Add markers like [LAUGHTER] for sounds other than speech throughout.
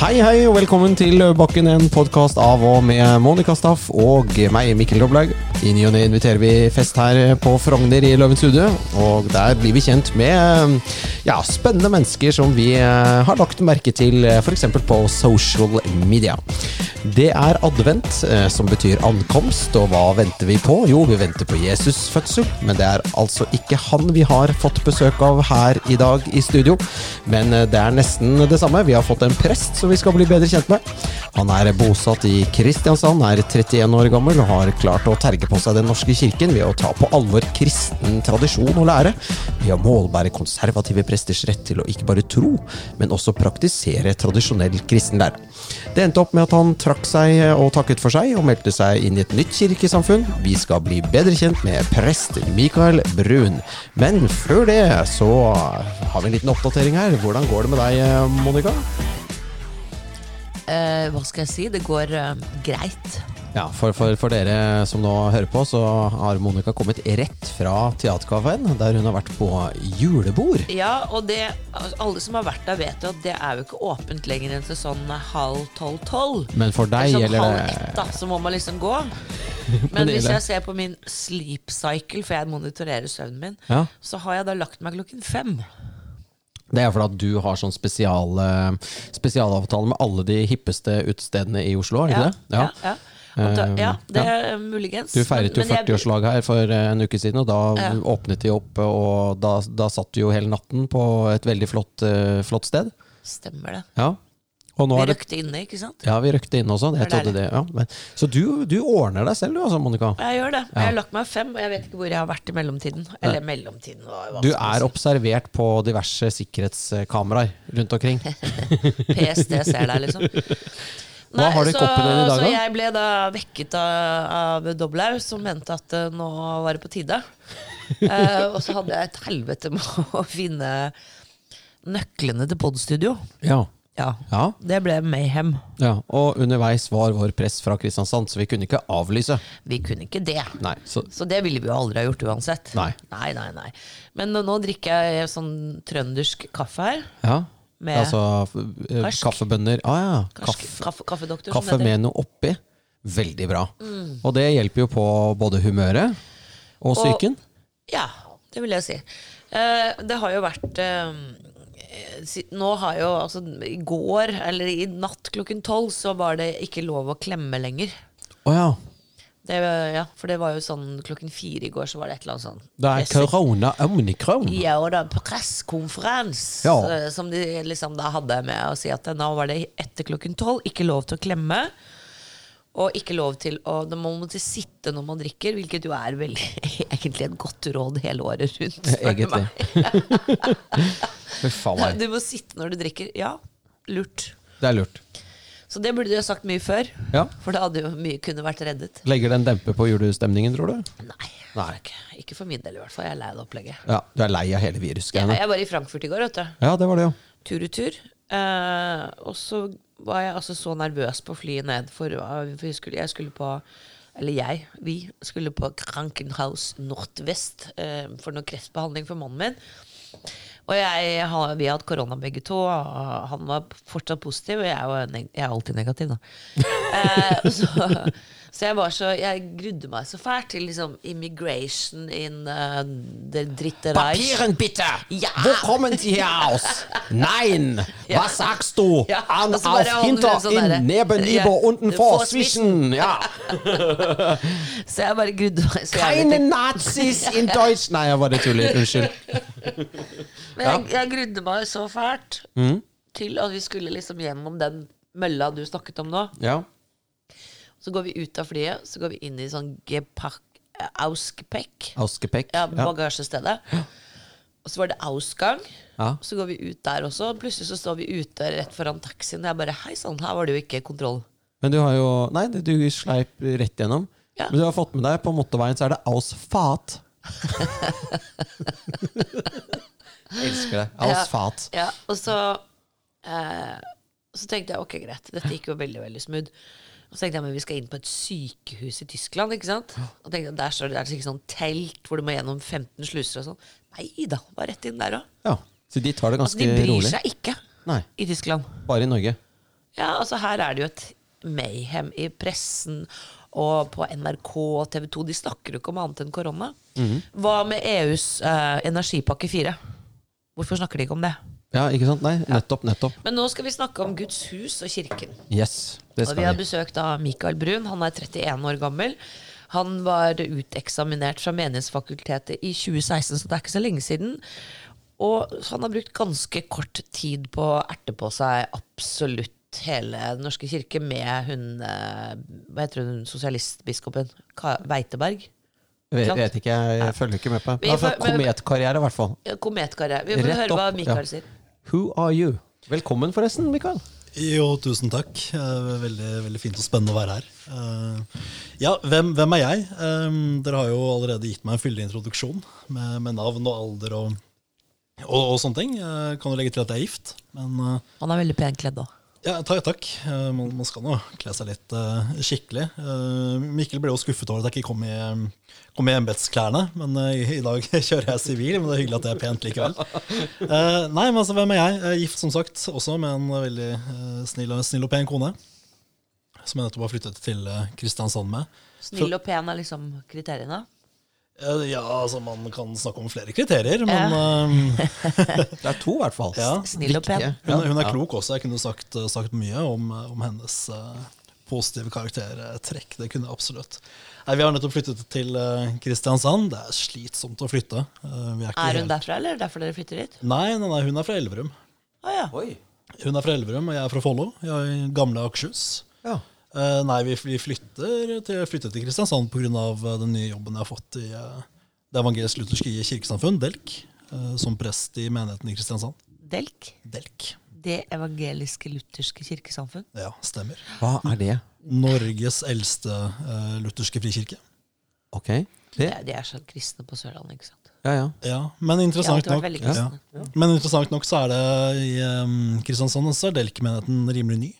Hei, hei, og velkommen til Bakken, en podkast av og med Monica Staff og meg, Mikkel Doblaug. I ny og ne inviterer vi fest her på Frogner i Løvens hode, og der blir vi kjent med ja, spennende mennesker som vi eh, har lagt merke til f.eks. på social media. Det er advent, eh, som betyr ankomst, og hva venter vi på? Jo, vi venter på Jesus' fødsel, men det er altså ikke han vi har fått besøk av her i dag i studio. Men eh, det er nesten det samme. Vi har fått en prest som vi skal bli bedre kjent med. Han er bosatt i Kristiansand, er 31 år gammel og har klart å terge på seg Den norske kirken ved å ta på alvor kristen tradisjon og lære, ved å målbære konservative presters rett til å ikke bare tro, men også praktisere tradisjonell kristen lære. Det endte opp med at han seg og takket for seg, og meldte seg inn i et nytt kirkesamfunn. Vi skal bli bedre kjent med prest Mikael Brun. Men før det så har vi en liten oppdatering her. Hvordan går det med deg, Monica? Eh, hva skal jeg si? Det går eh, greit. Ja, for, for, for dere som nå hører på, så har Monica kommet rett fra Theatercaféen, der hun har vært på julebord. Ja, og det, alle som har vært der, vet jo at det er jo ikke åpent lenger enn til sånn halv tolv-tolv. Men for deg sånn gjelder halv ett, da, så må man liksom gå. [LAUGHS] Men hvis jeg ser på min sleep cycle, for jeg monitorerer søvnen min, Ja. så har jeg da lagt meg klokken fem. Det er fordi at du har sånn spesial, spesialavtale med alle de hippeste utestedene i Oslo, er det ikke det? ja, ja. Og da, ja, det er muligens. Du feiret jo Men- men jeg- 40-årslag her for eh, en uke siden, og da Ja. åpnet de opp, og da, da satt du jo hele natten på et veldig flott, eh, flott sted. Stemmer det. Ja. Og nå Vi røkte inne, ikke sant? Ja, vi røkte inne også. Jeg trodde det, ja. Men, så du, du ordner deg selv, du altså, Monica. Jeg gjør det. Jeg har lagt meg fem, og jeg vet ikke hvor jeg har vært i mellomtiden. Eller mellomtiden. Du er observert på diverse sikkerhetskameraer rundt omkring. [LAUGHS] PST ser deg, liksom. [LAUGHS] Hva har du i så, koppen din i dag, Så da? jeg ble da vekket av, av Doblaug, som mente at uh, nå var det på tide. Uh, [LAUGHS] og så hadde jeg et helvete med å [LAUGHS] finne nøklene til podstudio. Ja. Ja, Ja, det ble mayhem. ja. Og underveis var vår press fra Kristiansand, så vi kunne ikke avlyse. Vi kunne ikke det. Nei, så Så det ville vi jo aldri ha gjort uansett. Nei. nei, nei, nei. Men nå drikker jeg sånn trøndersk kaffe her. Ja. Med altså eh, Karsk. kaffebønner. Ah, ja. Karsk, Kaffe, kaffe, kaffedoktor. kaffe med noe oppi. Veldig bra. Mm. Og det hjelper jo på både humøret Og- psyken. Ja, det vil jeg si. Eh, det har jo vært eh, Nå har jo altså I går, eller i natt klokken tolv, så var det ikke lov å klemme lenger. Oh, ja. Det, ja, for det var jo sånn klokken fire i går, så var det et eller annet sånn Det er korona omnikron. Ja, og det er pressekonferanse Ja. eh, som de liksom da hadde med å si at nå var det etter klokken tolv ikke lov til å klemme. Og ikke lov til å Da må man måtte sitte når man drikker, hvilket jo er vel [LAUGHS] egentlig et godt råd hele året rundt. [LAUGHS] Egentlig. Huff a meg. [LAUGHS] Du må sitte når du drikker. Ja, lurt. Det er lurt. Så det burde de ha sagt mye før. Ja. For da hadde jo mye kunne vært reddet. Legger det en demper på julestemningen, tror du? Nei, Nei. Ikke, ikke for min del, i hvert fall. Jeg er lei av det opplegget. Ja, Du er lei av hele virusgreiene? jeg var i Frankfurt i går, vet du. Ja, det var det ja. Tur-retur. Eh, og så var jeg altså så nervøs på flyet ned, for, uh, for jeg, skulle, jeg skulle på Eller jeg, vi skulle på Krankenhaus Nordvest eh, for noe kreftbehandling for mannen min. Og jeg, vi har hatt korona begge to, og han var fortsatt positiv. Og jeg jeg er alltid negativ, da. [LAUGHS] eh, så, så jeg var så Jeg grudde meg så fælt til liksom immigration in uh, det dritte Reich. Papieren bitte! Ja. Hvor kommer de her aus? Nein! Ja. Was sagst du? Ja, An, altså, så auf, hinter, sånn in, neben, Ja, über, unten, vor, zwischen. Ja. [LAUGHS] Så jeg bare grudde meg så jævlig Keine Nazis in [LAUGHS] Deutsch Nei, jeg bare tuller. Unnskyld. Men jeg, jeg grudde meg så fælt Mm. til at vi skulle liksom gjennom den mølla du snakket om nå. Ja. Så går vi ut av flyet, så går vi inn i sånn Auskepekk. Askepekk. Ja, Ja. bagasjestedet. Og så var det Ausgang. Ja. Så går vi ut der også. Plutselig så står vi ute rett foran taxien. Og jeg bare Hei sann, her var det jo ikke kontroll. Men du har jo Nei, du sleip rett gjennom. Ja. Men du har fått med deg på motorveien så er det Ausfat. [LAUGHS] Elsker det. fat Ja, og så eh, Så tenkte jeg ok, greit. Dette gikk jo veldig veldig smooth. Og så tenkte jeg men vi skal inn på et sykehus i Tyskland. ikke sant? Og tenkte jeg, Der står det der er sikkert sånn telt hvor du må gjennom 15 sluser og sånn. Nei da, bare rett inn der òg. Ja. Så de tar det Altså, ganske de bryr rolig. seg ikke Nei, i Tyskland. bare i Norge. Ja, altså her er det jo et mayhem i pressen og på NRK og TV 2. De snakker jo ikke om annet enn korona. Hva med EUs eh, energipakke 4? Hvorfor snakker de ikke om det? Ja, ikke sant? Nei, nettopp, nettopp. Men nå skal vi snakke om Guds hus og kirken. Yes, det Og vi skal har besøkt besøk av Mikael Brun. Han er 31 år gammel. Han var uteksaminert fra Menighetsfakultetet i 2016, så det er ikke så lenge siden. Og han har brukt ganske kort tid på å erte på seg absolutt hele Den norske kirke med hun eh, Hva heter hun sosialistbiskopen? Ka- Weiteberg? Vet, vet ikke, jeg, følger ikke med på. det. Men- kometkarriere, i hvert fall. Kometkarriere. Vi får Rett høre hva Mikael ja. sier. Who are you? Velkommen, forresten, Mikael. Jo, tusen takk. Eh, Veldig, veldig fint og spennende å være her. Eh, Ja, hvem, hvem er jeg? Eh, Dere har jo allerede gitt meg en fyldig introduksjon med, med navn og alder og, og, og sånne ting. Jeg kan jo legge til at jeg er gift, men Han er veldig pent kledd òg. Ja, takk. takk. Eh, Man, skal nå kle seg litt uh, skikkelig. Uh, Mikkel ble jo skuffet over at jeg ikke kom i, kom i embetsklærne, men uh, i dag [LAUGHS] kjører jeg sivil. Men det er hyggelig at det er pent likevel. Nei, men altså, hvem er jeg? Jeg er gift, som sagt, også med en veldig snill, snill og pen kone. Som jeg nettopp har flyttet til Kristiansand med. Snill og pen er liksom kriteriene. Eh, ja, altså, man kan snakke om flere kriterier, men eh, [LAUGHS] Det er to, i hvert fall. Ja. Snill og pen. hun, er- hun er Ja. klok også. Jeg kunne sagt, sagt mye om, om hennes uh, positive karaktertrekk. Det kunne jeg absolutt. Nei, Vi har nettopp flyttet til eh, Kristiansand. Det er slitsomt å flytte. Eh, vi er, ikke Er hun helt- derfra, eller er det derfor dere flytter dit? Nei, nei, nei, hun er fra Elverum. Ah, ja. Oi. Hun er fra Elverum, og jeg er fra Follo. Jeg er i gamle Akershus. Ja. Eh, nei, vi, vi flytter til, flytter til Kristiansand pga. den nye jobben jeg har fått i uh, Det evangelisk-lutherske kirkesamfunn, DELK, uh, som prest i menigheten i Kristiansand. Delk. DELK. Det evangeliske lutherske kirkesamfunn. Ja, stemmer. Hva er det? Norges eldste eh, lutherske frikirke. Ok. Det, De er, de er så kristne på Sørlandet, ikke sant? ja, ja. Ja, men interessant nok ja. Men interessant nok så er det i um, Kristiansand så er Delk-menigheten rimelig ny.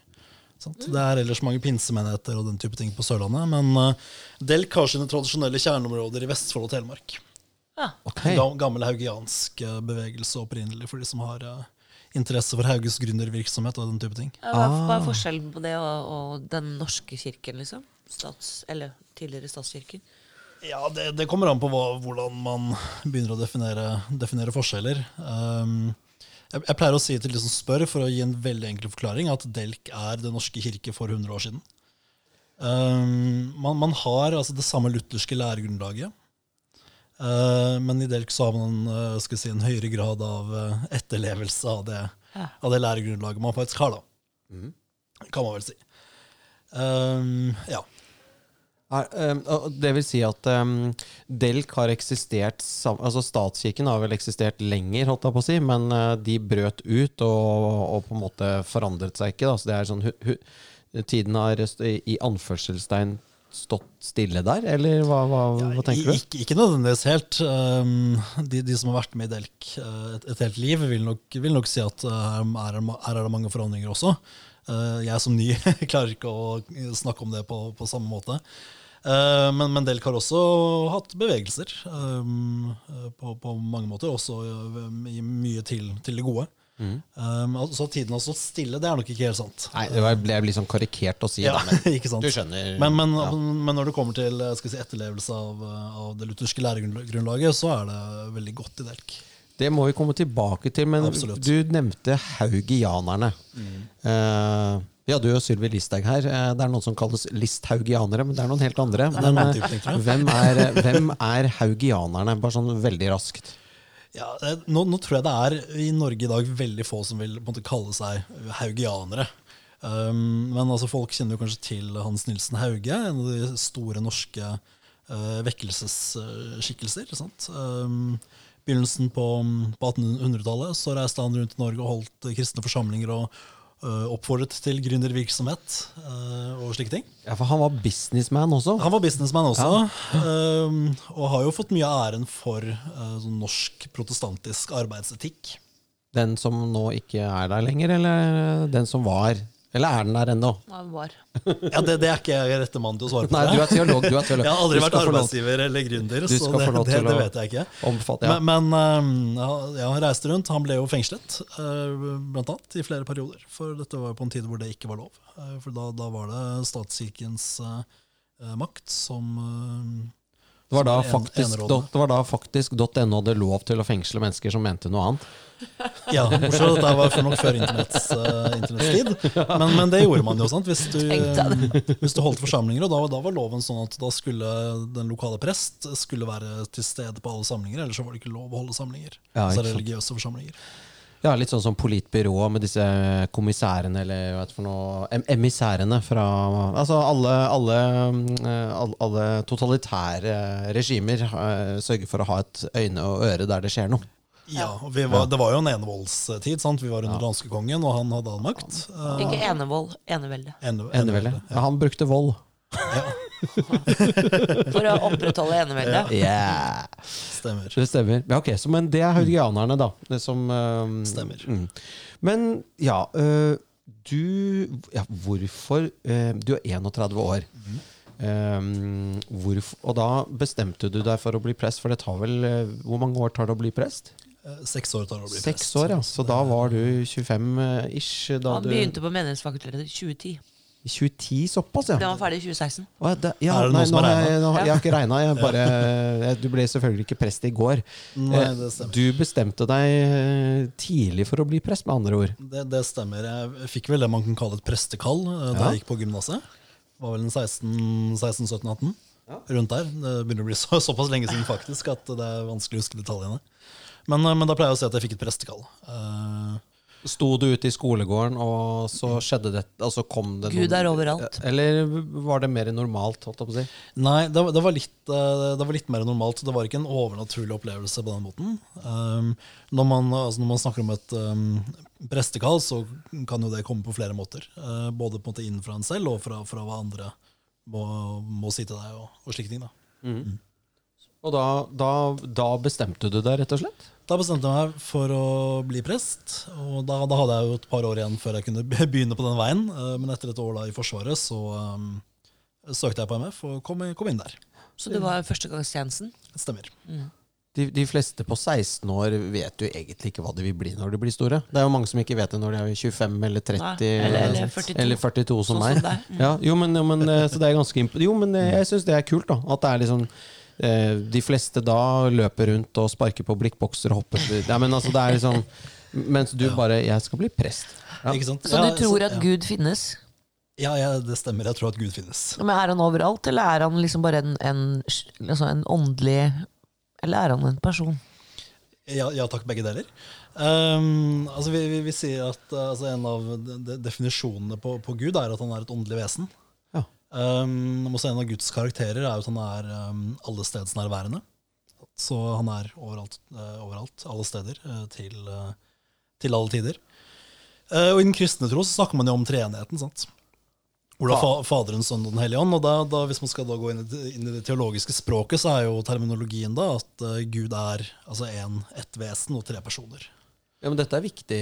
Sant? Mm. Det er ellers mange pinsemenigheter og den type ting på Sørlandet. Men uh, Delk har sine tradisjonelle kjerneområder i Vestfold og Telemark. Ah, okay. Gam- Gammel haugiansk uh, bevegelse opprinnelig, for de som har uh, interesse for Hauges gründervirksomhet og den type ting. Ja, Hva, hva Ah. er forskjellen på det og, og den norske kirken, liksom? Stats, eller tidligere statskirken? Ja, det, det kommer an på hva, hvordan man begynner å definere, definere forskjeller. Um, jeg, jeg pleier å si til de som spør, for å gi en veldig enkel forklaring, at Delk er Den norske kirke for 100 år siden. Um, man, man har altså det samme lutherske læregrunnlaget. Uh, men i Delk så har man en, uh, skal si, en høyere grad av uh, etterlevelse av det, Ja. av det læregrunnlaget man faktisk har. da. Kan man vel si. Um, ja. Er, um, det vil si at um, Delk har eksistert Altså Statskirken har vel eksistert lenger, holdt jeg på å si, men uh, de brøt ut og, og på en måte forandret seg ikke. Da. Så det er sånn hu hu Tiden har i anførselstegn stått stille der, eller hva, hva, hva tenker du? Ikke, ikke nødvendigvis helt. Um, de, de som har vært med i Delk uh, et, et helt liv, vil nok, vil nok si at her, er, det mange forandringer også. Uh, jeg som ny [LAUGHS] klarer ikke å snakke om det på, på samme måte. Uh, men, men Delk har også hatt bevegelser um, uh, på, på mange måter, også uh, i mye til, til det gode. Um, altså Tiden har stått stille, det er nok ikke helt sant. Nei, det ble litt sånn karikert å si, Ja, da, men [LAUGHS] ikke sant. du skjønner. Men, men, ja. men når det kommer til eh, skal si, etterlevelse av, eh, av det lutherske læregrunnlaget, så er det veldig godt i Delk. Det må vi komme tilbake til, men Absolutt. du nevnte haugianerne. Eh, vi hadde jo Sylvi Listhaug her. Eh, det er noen som kalles listhaugianere, men det er noen helt andre. Men, eh, hvem, er, hvem er haugianerne? Bare sånn veldig raskt. Ja, eh, nå, nå tror jeg det er i Norge i dag veldig få som vil måte kalle seg haugianere. Um, men altså, folk kjenner jo kanskje til Hans Nilsen Hauge, en av de store norske uh, vekkelsesskikkelser. Um, begynnelsen på, på 1800-tallet så reiste han rundt i Norge og holdt kristne forsamlinger og oppfordret til gründervirksomhet uh, og slike ting. Ja, For han var businessman også. Han var businessman også, um, og har jo fått mye av æren for uh, sånn norsk protestantisk arbeidsetikk. Den som nå ikke er der lenger, eller den som var? Eller er den der ennå? Var. [LAUGHS] Ja, det, det er ikke jeg rette mann til å svare på. Nei, du er teolog. Du er teolog. [LAUGHS] Jeg har aldri vært arbeidsgiver eller gründer, så det, det, det vet jeg ikke. Omfatte, ja. Men, men um, ja, han reiste rundt. Han ble jo fengslet, eh, blant annet, i flere perioder. For dette var jo på en tid hvor det ikke var lov. Eh, For da, da var det statskirkens eh, makt som eh, Det var da faktisk det var da faktisk .no hadde lov til å fengsle mennesker som mente noe annet. [LAUGHS] Ja, bortsett dette var for nok før internetts, uh, internetts tid. [LAUGHS] Men, men det gjorde man jo. sant? Hvis du, [LAUGHS] hvis du holdt forsamlinger, og da, da var loven sånn at da skulle den lokale prest skulle være til stede på alle samlinger, ellers så var det ikke lov å holde samlinger. Ja, så religiøse forsamlinger. Ja, Litt sånn som politbyrå med disse kommissærene eller hva heter for noe em emissærene fra Altså alle, alle, eh, alle, totalitære regimer eh, sørger for å ha et øyne og øre der det skjer noe. Ja, og vi var, Det var jo en enevoldstid. sant? Vi var under danskekongen, og han hadde all makt. Eh, Ikke enevold, enevelde. ene- Enevelde. Ja, han brukte vold. [LAUGHS] For å opprettholde eneveldet. Yeah. Stemmer. Det stemmer. Ja, ok, så, Men det er haugianerne, da. Det som, eh, Stemmer. Mm. Men ja, uh, du ja, Hvorfor uh, Du er 31 år. Mm. Um, hvorfor, og da bestemte du deg for å bli prest, for det tar vel uh, Hvor mange år tar det å bli prest? Seks år tar det å bli Seks prest. år, ja. Så da var du 25-ish? Da Han du begynte på Menighetsfakultetet i 2010. 2010, såpass, ja. Det var ferdig i 2016? Å, ja, det, ja Er det nei, noen som har regna? jeg, jeg har ikke regna. Jeg bare, [LAUGHS] jeg- du ble selvfølgelig ikke prest i går. Nei, Eh, det stemmer. Du bestemte deg eh, tidlig for å bli prest, med andre ord. Det, det stemmer. Jeg fikk vel det man kan kalle et prestekall eh, da Ja. jeg gikk på gymnaset. Var vel en 16-17-18. Rundt der. Det begynner å bli [LAUGHS] så, såpass lenge siden faktisk at det er vanskelig å huske detaljene. Men, men da pleier jeg å si at jeg fikk et prestekall. Eh, Sto du ute i skolegården, og så skjedde det Altså kom det Gud er overalt. Eller var det mer normalt, holdt jeg på å si? Nei, det, var- det, var litt, eh, det var litt mer normalt. Det var ikke en overnaturlig opplevelse på den måten. Um, når, man, altså når man snakker om et um, prestekall, så kan jo det komme på flere måter. Uh, både på en måte innenfra en selv, og fra, fra hva andre må, må si til deg, og, og slike ting. da. Og da, da, da bestemte du deg, rett og slett? Da bestemte jeg meg for å bli prest, og da, da hadde jeg jo et par år igjen før jeg kunne begynne på den veien. Eh, Men etter et år da i Forsvaret så um, søkte jeg på MF og kom, kom inn der. Så det var førstegangstjenesten? Stemmer. stemmer. De, de fleste på 16 år vet jo egentlig ikke hva de vil bli når de blir store. Det er jo mange som ikke vet det når de er 25 eller 30 Nei, eller- eller 42. eller 42 som Sånn meg. Sånn. Mm. Ja, jo, men, jo, men, eh, så det er ganske imp Jo, men jeg syns det er kult, da. At det er liksom eh, De fleste da løper rundt og sparker på blikkbokser og hopper ja, men altså, det er liksom Mens du bare 'Jeg skal bli prest'. Ja. Ikke sant? Så du tror at. Gud finnes? Ja, ja, det stemmer. Jeg tror at Gud finnes. Men Er han overalt, eller er han liksom bare en, en, altså en åndelig Eller er han en person? Ja, ja takk, begge deler. Um, altså vi, vi, vi sier at uh, altså en av de, de definisjonene på, på Gud er at han er et åndelig vesen. Um, også en av Guds karakterer er jo at han er um, allestedsnærværende. Så han er overalt, uh, overalt alle steder, uh, til, uh, til alle tider. Uh, og I den kristne tro så snakker man jo om treenigheten. sant? Hvor det er fa Faderen, Sønnen og Den hellige ånd. Og da, da, hvis man skal da gå inn i, det- inn i det teologiske språket, så er jo terminologien da at uh, Gud er altså en, ett vesen og tre personer. Ja, men dette er viktig,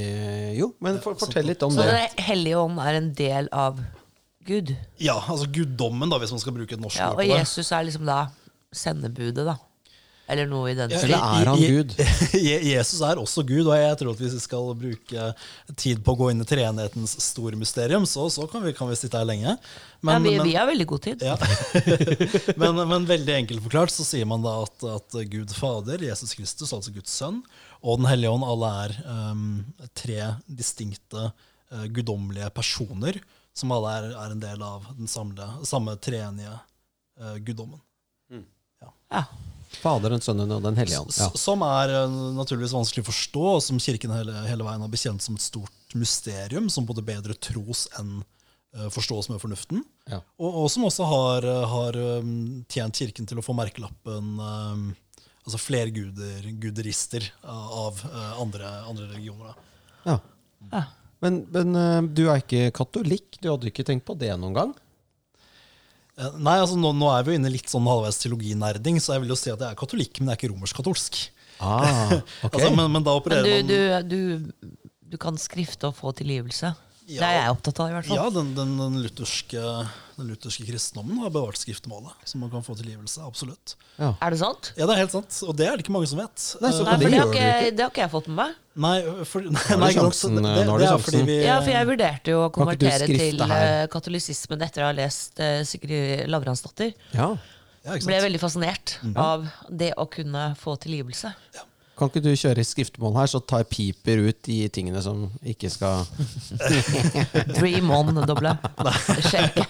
jo. Men for, fortell litt om Så det. Den hellige ånd er en del av Gud? Ja, altså guddommen, da, hvis man skal bruke et norsk Ja, ord og på det. Jesus er liksom da sendebudet, da? Eller noe i den Ja, stil? Eller er han Je- Gud? [LAUGHS] Je- Jesus er også Gud, og jeg tror at hvis vi skal bruke tid på å gå inn i treenighetens store mysterium, så, så kan, vi, kan vi sitte her lenge. ja, vi, vi har veldig god tid. Ja. [LAUGHS] men, men veldig enkelt forklart så sier man da at, at Gud Fader, Jesus Kristus, altså Guds sønn, og Den hellige ånd, alle er um, tre distinkte uh, guddommelige personer som alle er, er en del av den samle, samme treenige uh, guddommen. Ja. Faderen, Sønnen og Den hellige ånd. Ja. Som er uh, naturligvis vanskelig å forstå, og som Kirken hele, hele veien har bekjent som et stort mysterium, som både bedre tros enn uh, forstås med fornuften. Ja. Og, og som også har, har um, tjent Kirken til å få merkelappen um, altså flerguder, guderister uh, av andre, andre religioner. Da. Ja. Ja. Men, men eh, du er ikke katolikk? Du hadde ikke tenkt på det noen gang? Eh, Nei, altså nå, nå er vi jo inne i litt sånn halvveis teologinerding, så jeg vil jo si at jeg er katolikk, men jeg er ikke romersk-katolsk. Ah, [LAUGHS] ok. Altså, men, men da Men opererer du, man du, du, du kan skrifte og få tilgivelse? Det er jeg opptatt av, i hvert fall. Ja, den, den, den, lutherske, den lutherske kristendommen har bevart skriftemålet, så man kan få tilgivelse. Absolutt. Ja. Er det sant? Ja, det er helt sant, og det er det ikke mange som vet. Nei, så Eh, Nei, for det har, ikke, ikke. det har ikke jeg fått med meg. Nei, for, [LAUGHS] nei, nei, ikke sjansen, det, nå det er fordi vi Ja, for jeg vurderte jo å konvertere til her? eh, katolisismen etter å ha lest uh, Sigrid Lavransdatter. ja. ja, ikke Ble veldig fascinert av det å kunne få tilgivelse. Kan ikke du kjøre skriftemål her, så tar piper ut de tingene som ikke skal [LAUGHS] Dream on, doble. Det skjer det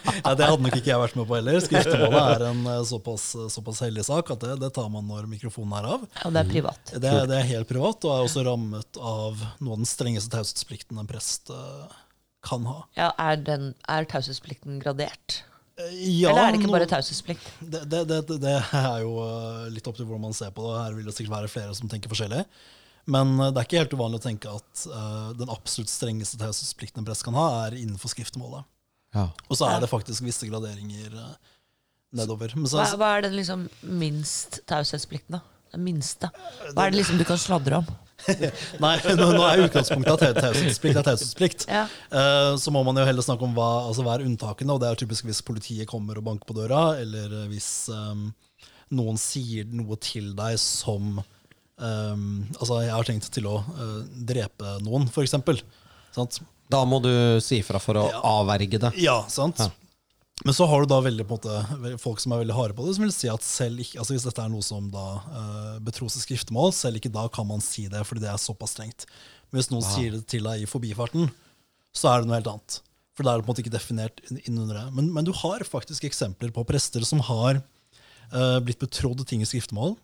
hadde nok ikke jeg vært med på heller. Skriftemålet er en eh, såpass, såpass hellig sak at det, det tar man når mikrofonen er av. Og det er privat. Det, er- det er helt privat, og er også rammet av noe av den strengeste taushetsplikten en prest eh, kan ha. Ja, er, den, er taushetsplikten gradert? Eh, Ja, Eller er det ikke bare taushetsplikt? det, det, det, det- er jo eh, litt opp til hvordan man ser på det. Her vil det sikkert være flere som tenker forskjellig. Men eh, det er ikke helt uvanlig å tenke at uh, den absolutt strengeste taushetsplikten en prest kan ha, er innenfor skriftemålet. Ja. Og så er det faktisk visse graderinger uh, nedover. Men så, Hva, hva er den liksom minst taushetsplikten, da? Den minste? Hva er det liksom du kan sladre om? [LAUGHS] nei, nå, nå er utgangspunktet at taushetsplikt er taushetsplikt. Ja. Uh, så må man jo heller snakke om hva, altså hva er unntakene, og det er typisk hvis politiet kommer og banker på døra, eller hvis um, noen sier noe til deg som um, Altså, jeg har tenkt til å uh, drepe noen, for eksempel. Da må du si ifra for å avverge det. Ja, sant? Ja. Men så har du da veldig, måte, folk som er veldig harde på det, som vil si at selv ikke, altså hvis dette er noe som da uh, betros i skriftemål, selv ikke da kan man si det, fordi det er såpass strengt. Men hvis noen sier det til deg i forbifarten, så er det noe helt annet. For da er det på en måte ikke definert inn- innunder det. Men, men du har faktisk eksempler på prester som har uh, blitt betrodd ting i skriftemål,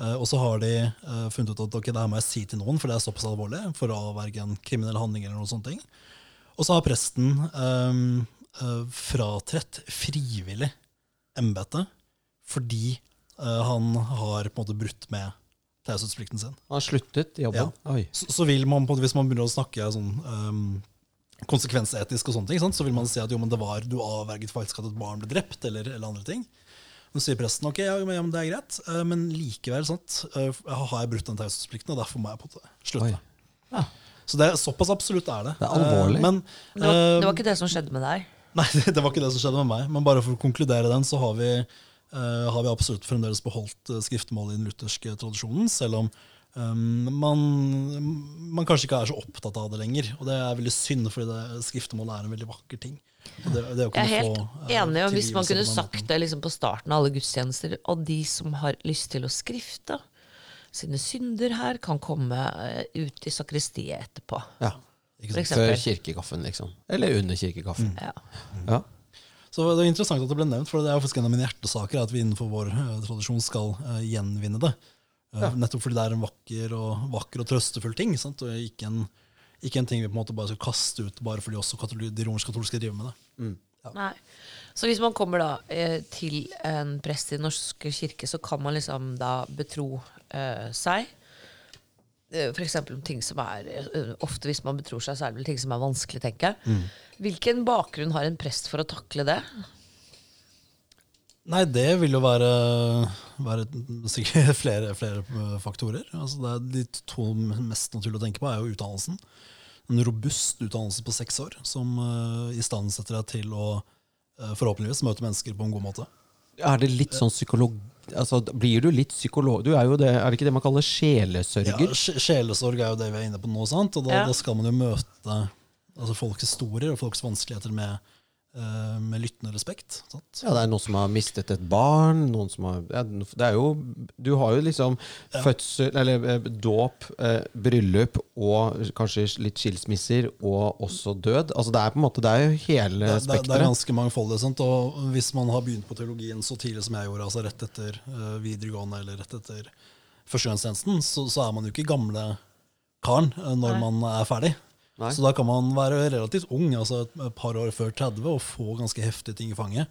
uh, og så har de eh, funnet ut at ok, det her må jeg si til noen, for det er såpass alvorlig, for å avverge en kriminell handling eller noen sånne ting. Og så har presten um, fratredt frivillig embetet fordi uh, han har på en måte brutt med taushetsplikten sin. Han har sluttet i jobben. Oi. Så, så vil man, på en måte, Hvis man begynner å snakke sånn um, konsekvensetisk, og sånne ting, sant, så vil man si at jo, men det var, du avverget faktisk at et barn ble drept, eller, eller andre ting. Men så sier presten ok, ja, men, ja, men det er greit, uh, men likevel sant, uh, har jeg brutt den taushetsplikten, og derfor må jeg på en måte slutte. Oi. Ja. Så det såpass absolutt er det. Det er alvorlig. Uh, Men, Det var, eh, det var ikke det som skjedde med deg? [LAUGHS] Nei, det, det var ikke det som skjedde med meg. Men bare for å konkludere den, så har vi, uh, har vi absolutt fremdeles beholdt skriftmålet skriftemålet i den lutherske tradisjonen, selv om um, man, man kanskje ikke er så opptatt av det lenger. Og det er veldig synd, fordi det, skriftemålet er en veldig vakker ting. Og Det, det å Jeg er helt få, uh, enig. og Hvis man kunne sagt det liksom på starten av alle gudstjenester, og de som har lyst til å skrifte sine synder her, kan komme eh, ut i sakristiet etterpå. Ja. Ikke sant? Før kirkekaffen, liksom. Eller under kirkekaffen. Ja. Ja. Så det er interessant at det ble nevnt, for det er faktisk en av mine hjertesaker at vi innenfor vår uh, tradisjon skal uh, gjenvinne det. Eh, Nettopp fordi det er en vakker og, vakker og trøstefull ting, sant? og ikke en, ikke en ting vi på en måte bare skal kaste ut bare fordi også de romersk-katolske driver med det. Nei. Så hvis man kommer da eh, til en prest i Den norske kirke, så kan man liksom da betro eh, seg. Eh, For eksempel om ting som er eh, Ofte hvis man betror seg, så er det vel ting som er vanskelig, tenker jeg. Hvilken bakgrunn har en prest for å takle det? Nei, det vil jo være, være sikkert [LAUGHS] flere, flere eh, faktorer. Altså det er de to mest naturlige å tenke på er jo utdannelsen. En robust utdannelse på seks år som uh, istandsetter deg til å forhåpentligvis møte mennesker på en god måte. Er det litt sånn psykolog... Altså, blir du litt psykolog... Du er jo det, er det ikke det man kaller sjelesørger? Ja, Sjelesorg er jo det vi er inne på nå, sant? og da, Ja. da skal man jo møte altså folks historier og folks vanskeligheter med, med lyttende respekt. Sant? Ja, det er noen som har mistet et barn, noen som har ja, Det er jo Du har jo liksom fødsel, eller eh, dåp, eh, bryllup og kanskje litt skilsmisser, og også død. Altså det er på en måte Det er jo hele Det, det, det er ganske mangfoldig. Sant? Og hvis man har begynt på teologien så tidlig som jeg gjorde, altså rett etter eh, videregående eller rett etter førstegangstjenesten, så, så er man jo ikke gamle karen eh, når Nei. man er ferdig. Nei. Så da kan man være relativt ung, altså et, par år før 30, og få ganske heftige ting i fanget.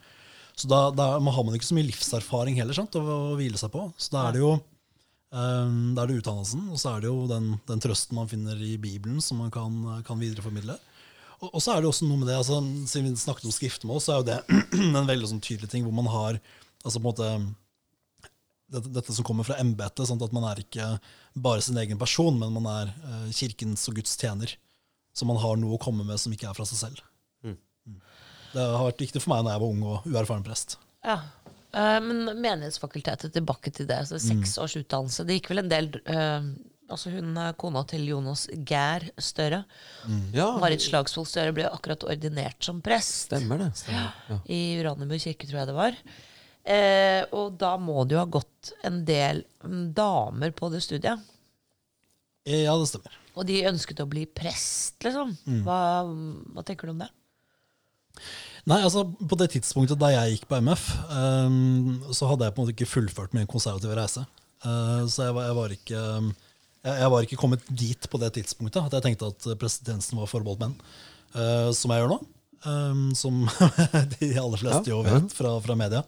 Så da, da har man ikke så mye livserfaring heller sant, å, å hvile seg på. Så da er det jo um, da er det utdannelsen, og så er det jo den, den trøsten man finner i Bibelen, som man kan, kan videreformidle. Og, og så er det også noe med det, altså, Siden vi snakket om skriftmål, så er jo det [CLEARS THROAT] en veldig sånn tydelig ting hvor man har altså på en måte dette, dette som kommer fra embetet. At man er ikke bare sin egen person, men man er uh, kirkens og Guds tjener. Så man har noe å komme med som ikke er fra seg selv. Mm. Mm. Det har vært viktig for meg når jeg var ung og uerfaren prest. Ja. Uh, men Menighetsfakultetet, tilbake til det. Så seks års utdannelse. Det gikk vel en del uh, Altså Hun er kona til Jonas Gær Støre. Ja, Marit Slagsvold Støre ble akkurat ordinert som prest stemmer det. Stemmer. Ja. i Uranienburg kirke, tror jeg det var. Eh, og da må det jo ha gått en del mm, damer på det studiet. Eh, Ja, det stemmer. Og de ønsket å bli prest, liksom. Hva, hva tenker du om det? Nei, altså På det tidspunktet da jeg gikk på MF, um, så hadde jeg på en måte ikke fullført min konservative reise. Uh, så jeg var, jeg, var ikke, jeg, jeg var ikke kommet dit på det tidspunktet at jeg tenkte at presidensen var forbeholdt menn. Uh, som jeg gjør nå. Um, som [LAUGHS] de aller fleste Ja, jo vet fra, fra media.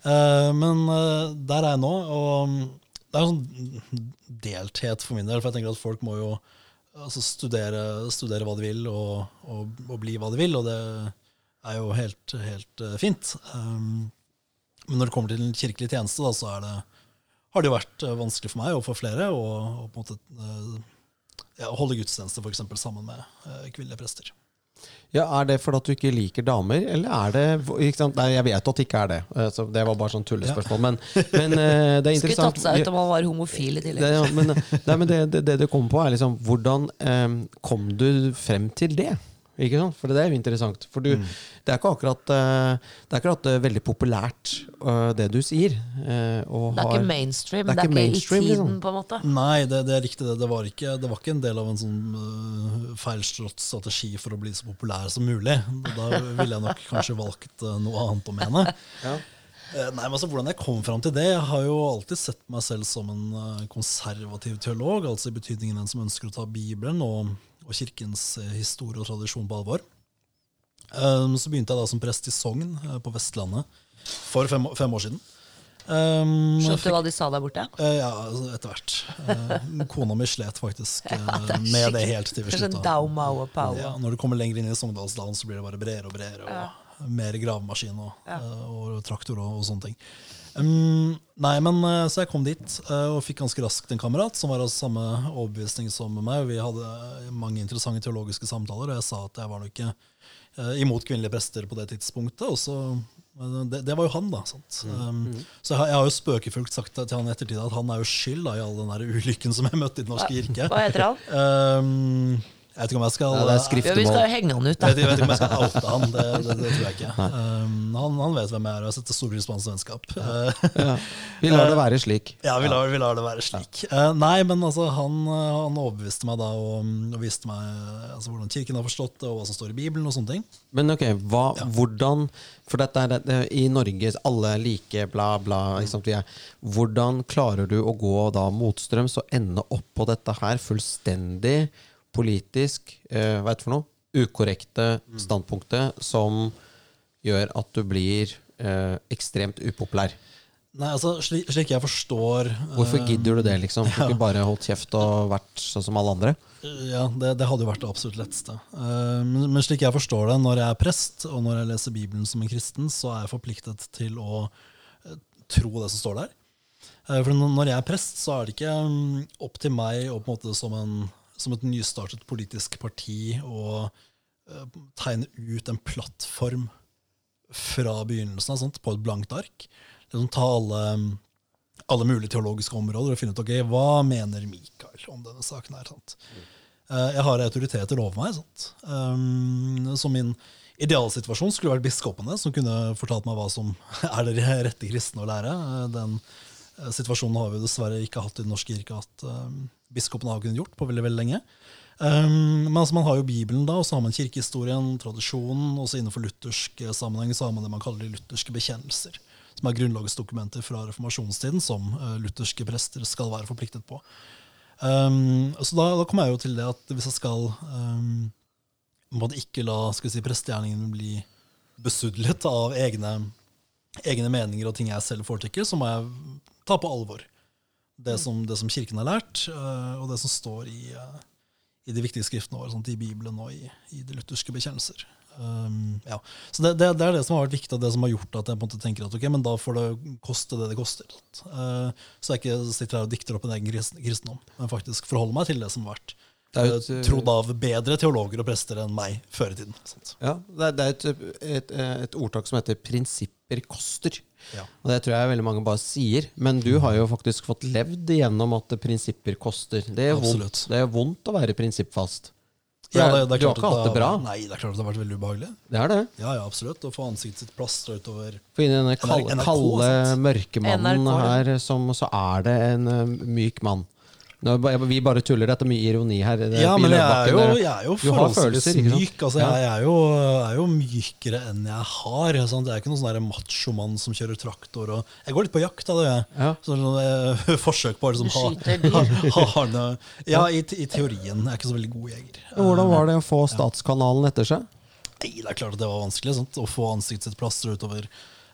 Uh, men eh, der er jeg nå, og det er en sånn delthet for min del. For jeg tenker at folk må jo altså, studere, studere hva de vil, og, og, og bli hva de vil. Og det er jo helt, helt eh, fint. Um, men når det kommer til en kirkelig tjeneste, da, så det, har det jo vært eh, vanskelig for meg og for flere å ja, holde gudstjeneste for eksempel, sammen med eh, kvinnelige prester. Ja, Er det fordi du ikke liker damer, eller er det ikke sant? Nei, Jeg vet at det ikke er det. eh, Så det var bare sånn tullespørsmål. Men, men eh, det er interessant. [LAUGHS] Skulle tatt seg ut om han var homofil i tillegg. Det, ja, men, nei, men det, det, det du kommer på, er liksom hvordan eh, kom du frem til det? Ikke sant? For det er jo interessant. For du, det er ikke akkurat, eh, det er akkurat eh, veldig populært, eh, det du sier. og Det er har- ikke mainstream. det er Det er ikke ikke, i tiden, liksom. på en måte. Nei, det, det er riktig. Det, det, var ikke, det var ikke en del av en sånn uh, feilslått strategi for å bli så populær som mulig. Da ville jeg nok kanskje valgt uh, noe annet å mene. [LAUGHS] Ja. Nei, men altså Hvordan jeg kom fram til det Jeg har jo alltid sett meg selv som en konservativ teolog. Altså i betydningen en som ønsker å ta Bibelen og, og kirkens eh, historie og tradisjon på alvor. Um, så begynte jeg da som prest i Sogn eh, på Vestlandet for fem, fem år siden. Um, Skjønte du hva de sa der borte? Uh, ja, altså, etter hvert. Uh, kona mi slet faktisk [LAUGHS] eh, med det helt til vi Det slutta. Ja, når du kommer lenger inn i Sogndalsdalen, så blir det bare bredere og bredere. Og Mer gravemaskin og, ja. og traktor og, og sånne ting. Um, nei, men eh, Så jeg kom dit eh, og fikk ganske raskt en kamerat som var av samme overbevisning som meg. Vi hadde mange interessante teologiske samtaler, og jeg sa at jeg var nok ikke eh, imot kvinnelige prester på det tidspunktet. Og så, eh, det, det var jo han, da. Sant? Um, så jeg har, jeg har jo spøkefullt sagt til han i ettertid at han er jo skyld da, i all den der ulykken som jeg møtte i Den norske kirke. Hva heter han? [LAUGHS] Um, jeg vet ikke om jeg skal Ja, det er Ja, vi skal henge han ut, jeg vet, jeg vet ikke om jeg skal oute han, det, det, det tror jeg ikke. Um, han, han vet hvem jeg er, og jeg setter stor pris på hans vennskap. Ja. [LAUGHS] Vi lar det være slik. ja, vi lar, vi lar det være slik. Uh, nei, men altså, han, han overbeviste meg da og, og viste meg altså, hvordan kirken har forstått det, og hva som står i Bibelen. og sånne ting. Men ok, hva, hvordan For dette er det, i Norge alle like, bla, bla. Liksom, er, hvordan klarer du å gå da motstrøms og ende opp på dette her fullstendig politisk eh, hva er det for noe? ukorrekte standpunktet som gjør at du blir eh, ekstremt upopulær? Nei, altså, slik, slik jeg forstår Hvorfor gidder du det, liksom? Du [LAUGHS] ikke bare holdt kjeft og vært sånn som alle andre? Ja, det, det hadde jo vært det absolutt letteste. Uh, men, men slik jeg forstår det, når jeg er prest, og når jeg leser Bibelen som en kristen, så er jeg forpliktet til å tro det som står der. For når jeg er prest, så er det ikke um, opp til meg å på en måte som, en, som et nystartet politisk parti og uh, tegne ut en plattform fra begynnelsen av, på et blankt ark. Liksom ta alle alle mulige teologiske områder og finne ut ok, hva mener Mikael om denne saken. her, sant? Eh, Jeg har autoriteter over meg. sant? Um, Så min idealsituasjon skulle vært biskopene, som kunne fortalt meg hva som [LAUGHS] er det rette kristne å lære. Eh, Den eh, situasjonen har vi dessverre ikke hatt i Den norske kirke, at um, biskopene har kunnet gjort på veldig, veldig lenge. Um, men altså, man har jo Bibelen, da, og så har man kirkehistorien, tradisjonen, og så innenfor luthersk eh, sammenheng så har man det man kaller de lutherske bekjennelser som er grunnlagsdokumenter fra reformasjonstiden, som uh, lutherske prester skal være forpliktet på. Um, så da, da kommer jeg jo til det at hvis jeg skal um, må ikke la skal vi si, prestegjerningen bli besudlet av egne, egne meninger og ting jeg selv foretrekker, så må jeg ta på alvor det som, det som Kirken har lært, eh, og det som står i, eh, i de viktige skriftene våre, sånn, i Bibelen og i, i de lutherske bekjennelser. Um, ja. Så det, det, det er det som har vært viktig, og det som har gjort at jeg på en måte tenker at ok, men da får det koste det det koster. Uh, så jeg ikke sitter her og dikter opp en egen kristendom, men faktisk forholder meg til det som har vært et, trodd av bedre teologer og prester enn meg før i tiden. Sant? Ja, det er, det er et, et, et ordtak som heter 'prinsipper koster'. Ja. Og Det tror jeg veldig mange bare sier. Men du har jo faktisk fått levd igjennom at prinsipper koster. Det er, vondt, det er vondt å være prinsippfast. Ja, det- det, er du har ikke hatt det bra. Nei, det er klart at det har vært veldig ubehagelig. Det er det. Ja, ja, absolutt. Å få ansiktet sitt plastra utover For inni denne kalde, NRK, kalde mørkemannen NRK, her, som, så er det en ø, myk mann. Nå, vi bare tuller. Dette er mye ironi her. Det- Ja, men jeg er jo, jeg er jo forholdsvis myk. Altså, Jeg er jo, er jo mykere enn jeg har. Sant? Jeg er ikke noen sånn machomann som kjører traktor. Og jeg går litt på jakt, da, det jeg. Ja. Sånn, eh, [LAUGHS] forsøk på å liksom, ha, ha, ha noe- Ja, i, i teorien. Jeg er ikke så veldig god jeger. Hvordan var det å få Statskanalen etter seg? Nei, det er klart at det var vanskelig sant? å få ansiktet sitt plastra utover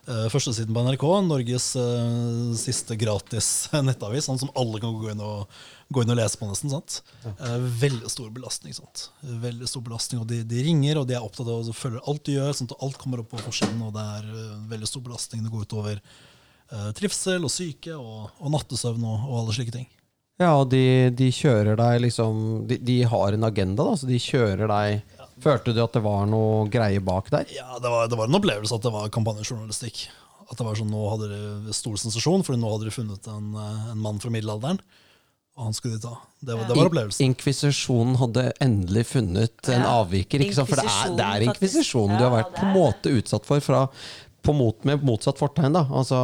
uh, førstesiden på NRK. Norges uh, siste gratis nettavis, sånn som alle kan gå inn og, gå inn og lese på nesten. sant? Eh, veldig stor belastning. sant? Veldig stor belastning, og de, de ringer, og de er opptatt av å følge alt du gjør. sånn at Alt kommer opp på forsiden, og det er eh, veldig stor belastning. Det går utover uh, trivsel og syke og, og nattesøvn og, og alle slike ting. Ja, og de, de kjører deg liksom de, de har en agenda, da, så de kjører deg Følte du at det var noe greie bak der? Ja, det var, det var en opplevelse at det var kampanjejournalistikk. At det var sånn, Nå hadde dere stor sensasjon, for nå hadde dere funnet en, eh, en mann fra middelalderen. Han skulle ta. Det var, det var opplevelsen. Inkvisisjonen hadde endelig funnet en Ja, avviker. Ikke sant? For det er, det er inkvisisjonen, ja, du har vært på en måte utsatt for fra på mot, med motsatt fortegn. da altså,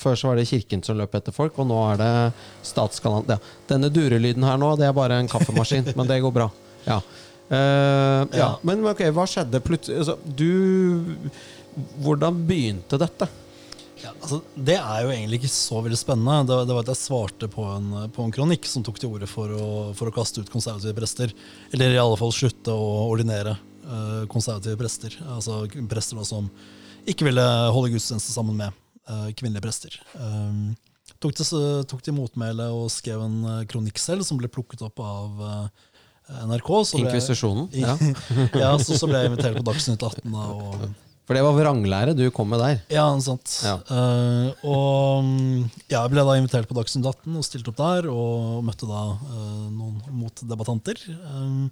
Før så var det kirken som løp etter folk, og nå er det statskanalen. Ja. Denne durelyden her nå, det er bare en kaffemaskin, [LAUGHS] men det går bra. Ja. Uh, ja. Ja. Men ok, hva skjedde plutselig? Altså, du Hvordan begynte dette? Ja, altså, det er jo egentlig ikke så veldig spennende. Det, det var at Jeg svarte på en, på en kronikk som tok til orde for å, for å kaste ut konservative prester. Eller i alle fall slutte å ordinere uh, konservative prester. Altså prester da, som ikke ville holde gudstjeneste sammen med uh, kvinnelige prester. Um, tok, til, tok til motmæle og skrev en uh, kronikk selv, som ble plukket opp av NRK. Inkvisisjonen? [LAUGHS] Ja. ja, så, så ble jeg invitert på Dagsnytt 18. Da, og For det var vranglære du kom med der. ja, sant. Ja. Uh, og mm, jeg ble da invitert på Dagsnytt 18 og stilte opp der, og møtte da uh, noen motdebattanter. Um,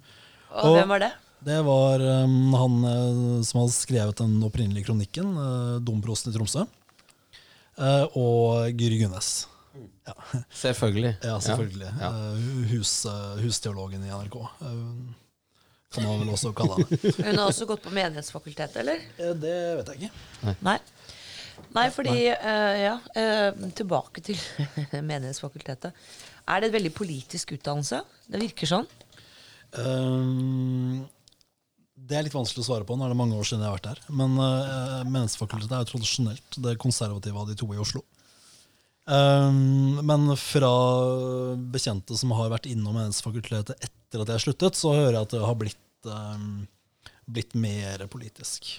Og Og- hvem var det? det var um, han eh, som hadde skrevet den opprinnelige kronikken, uh, domprosten i Tromsø, Uh, og Gyri Gunnes. Ja, Selvfølgelig. ja selvfølgelig. Ja. Eh, hus, eh, husteologen i NRK. Kan man vel også kalle det. [LAUGHS] Hun har også gått på Menighetsfakultetet, eller? Eh, det vet jeg ikke. Nei. Nei, fordi uh, Ja, uh, tilbake til [LAUGHS] Menighetsfakultetet. Er det et veldig politisk utdannelse? Det virker sånn. Um, det er litt vanskelig å svare på. Nå er det mange år siden jeg har vært der. Men uh, Menighetsfakultetet er jo tradisjonelt det konservative av de to i Oslo. Ehm, men fra bekjente som har vært innom Menighetsfakultetet etter at jeg sluttet, så hører jeg at det har blitt, um, blitt mer politisk.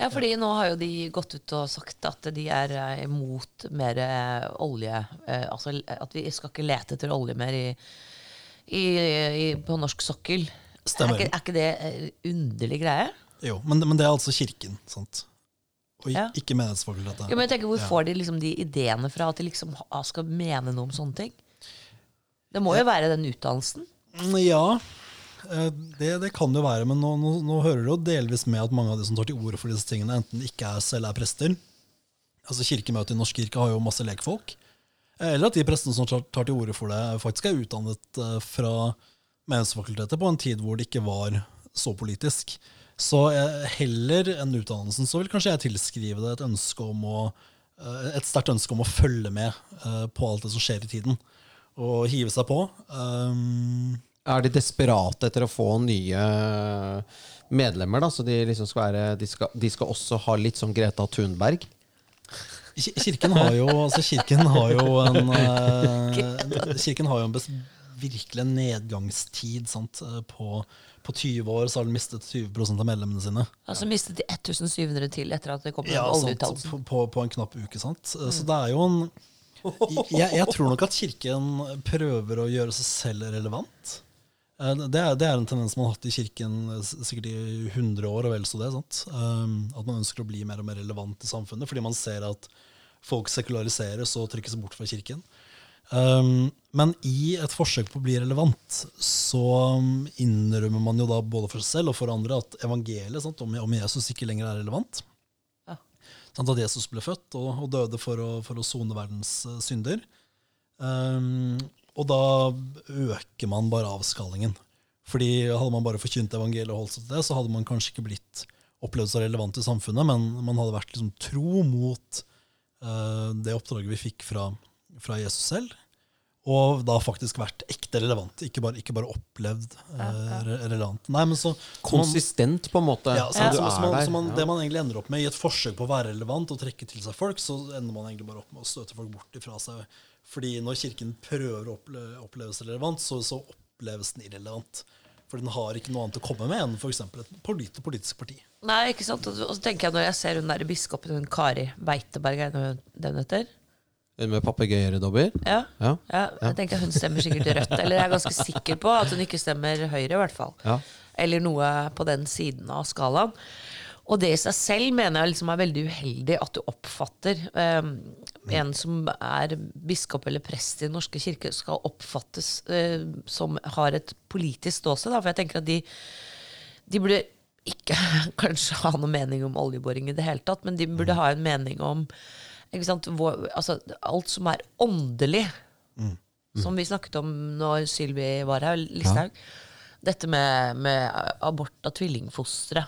Ja, fordi nå har jo de gått ut og sagt at de er eh, imot mer eh, olje. eh, altså at vi skal ikke lete etter olje mer i, i, i, på norsk sokkel. Stemmer. Er ikke, er ikke det underlig greie? Jo, men, men det er altså kirken, sant? Og Ja. ikke Menighetsfakultetet. Ja, men jeg tenker, Hvor får de liksom de ideene fra at de liksom skal mene noe om sånne ting? Det må jo være den utdannelsen. Mm, Ja, eh, det, det kan det jo være, men nå, nå, nå hører det jo delvis med at mange av de som tar til orde for disse tingene, enten ikke er, selv er prester. Altså Kirkemøtet i Norsk kirke har jo masse lekfolk. eh, Eller at de prestene som tar, tar til orde for det, faktisk er utdannet eh, fra Menighetsfakultetet på en tid hvor det ikke var så politisk. Så heller enn utdannelsen så vil kanskje jeg tilskrive det et ønske om å eh, et sterkt ønske om å følge med eh, på alt det som skjer i tiden. Og hive seg på. Um, Er de desperate etter å få nye medlemmer, da? Så de liksom skal være De skal, de skal også ha litt sånn Greta Thunberg? Kirken har jo, altså kirken har jo en [LAUGHS] eh, Kirken har jo en virkelig en nedgangstid. Sant? På, på 20 år så har den mistet 20 av medlemmene sine. Altså mistet de 1700 til etter at det kom Ja, oljeutdannelsen. På, på, på en knapp uke. Sant? Mm. Så det er jo en jeg, jeg tror nok at Kirken prøver å gjøre seg selv relevant. Eh, Det er, det er en tendens man har hatt i Kirken eh, sikkert i 100 år og vel så det. Sant? Um, At man ønsker å bli mer og mer relevant i samfunnet fordi man ser at folk sekulariseres og trykkes bort fra Kirken. Um, men i et forsøk på å bli relevant, så um, innrømmer man jo da både for seg selv og for andre at evangeliet sant, om, om Jesus ikke lenger er relevant. Ja. Sant, at Jesus ble født og, og døde for å, for å sone verdens uh, synder. Um, og da øker man bare avskallingen. Fordi Hadde man bare forkynt evangeliet og holdt seg til det, så hadde man kanskje ikke blitt opplevd så relevant i samfunnet, men man hadde vært liksom tro mot uh, det oppdraget vi fikk fra, fra Jesus selv. Og da faktisk vært ekte relevant, ikke bare, ikke bare opplevd ja, re relevant. Nei, men så, Konsistent, man- på en måte. ja, så, så, så, man, så man, Det man egentlig ender opp med i et forsøk på å være relevant og trekke til seg folk, så ender man egentlig bare opp med å støte folk bort ifra seg. Fordi når Kirken prøver å opple oppleves relevant, så, så oppleves den irrelevant. For den har ikke noe annet å komme med enn f.eks. et polit politisk parti. Nei, ikke sant? Og så tenker jeg når jeg ser hun der biskopen, hun Kari Beiteberg, er det hun- det hun? Med papegøyeredobber? Ja. Ja. ja. Jeg tenker Hun stemmer sikkert Rødt. Eller jeg er ganske sikker på at hun ikke stemmer Høyre, i hvert fall. Ja. Eller noe på den siden av skalaen. Og det i seg selv mener jeg liksom er veldig uheldig at du oppfatter um, en som er biskop eller prest i Den norske kirke, skal oppfattes uh, som har et politisk ståsted. da. For jeg tenker at de, de burde ikke [LAUGHS] kanskje ha noen mening om oljeboring i det hele tatt, men de burde ha en mening om hvor, altså, alt som er åndelig. Som vi snakket om når Sylvi var her, Listhaug. Dette med, med abort av tvillingfostre.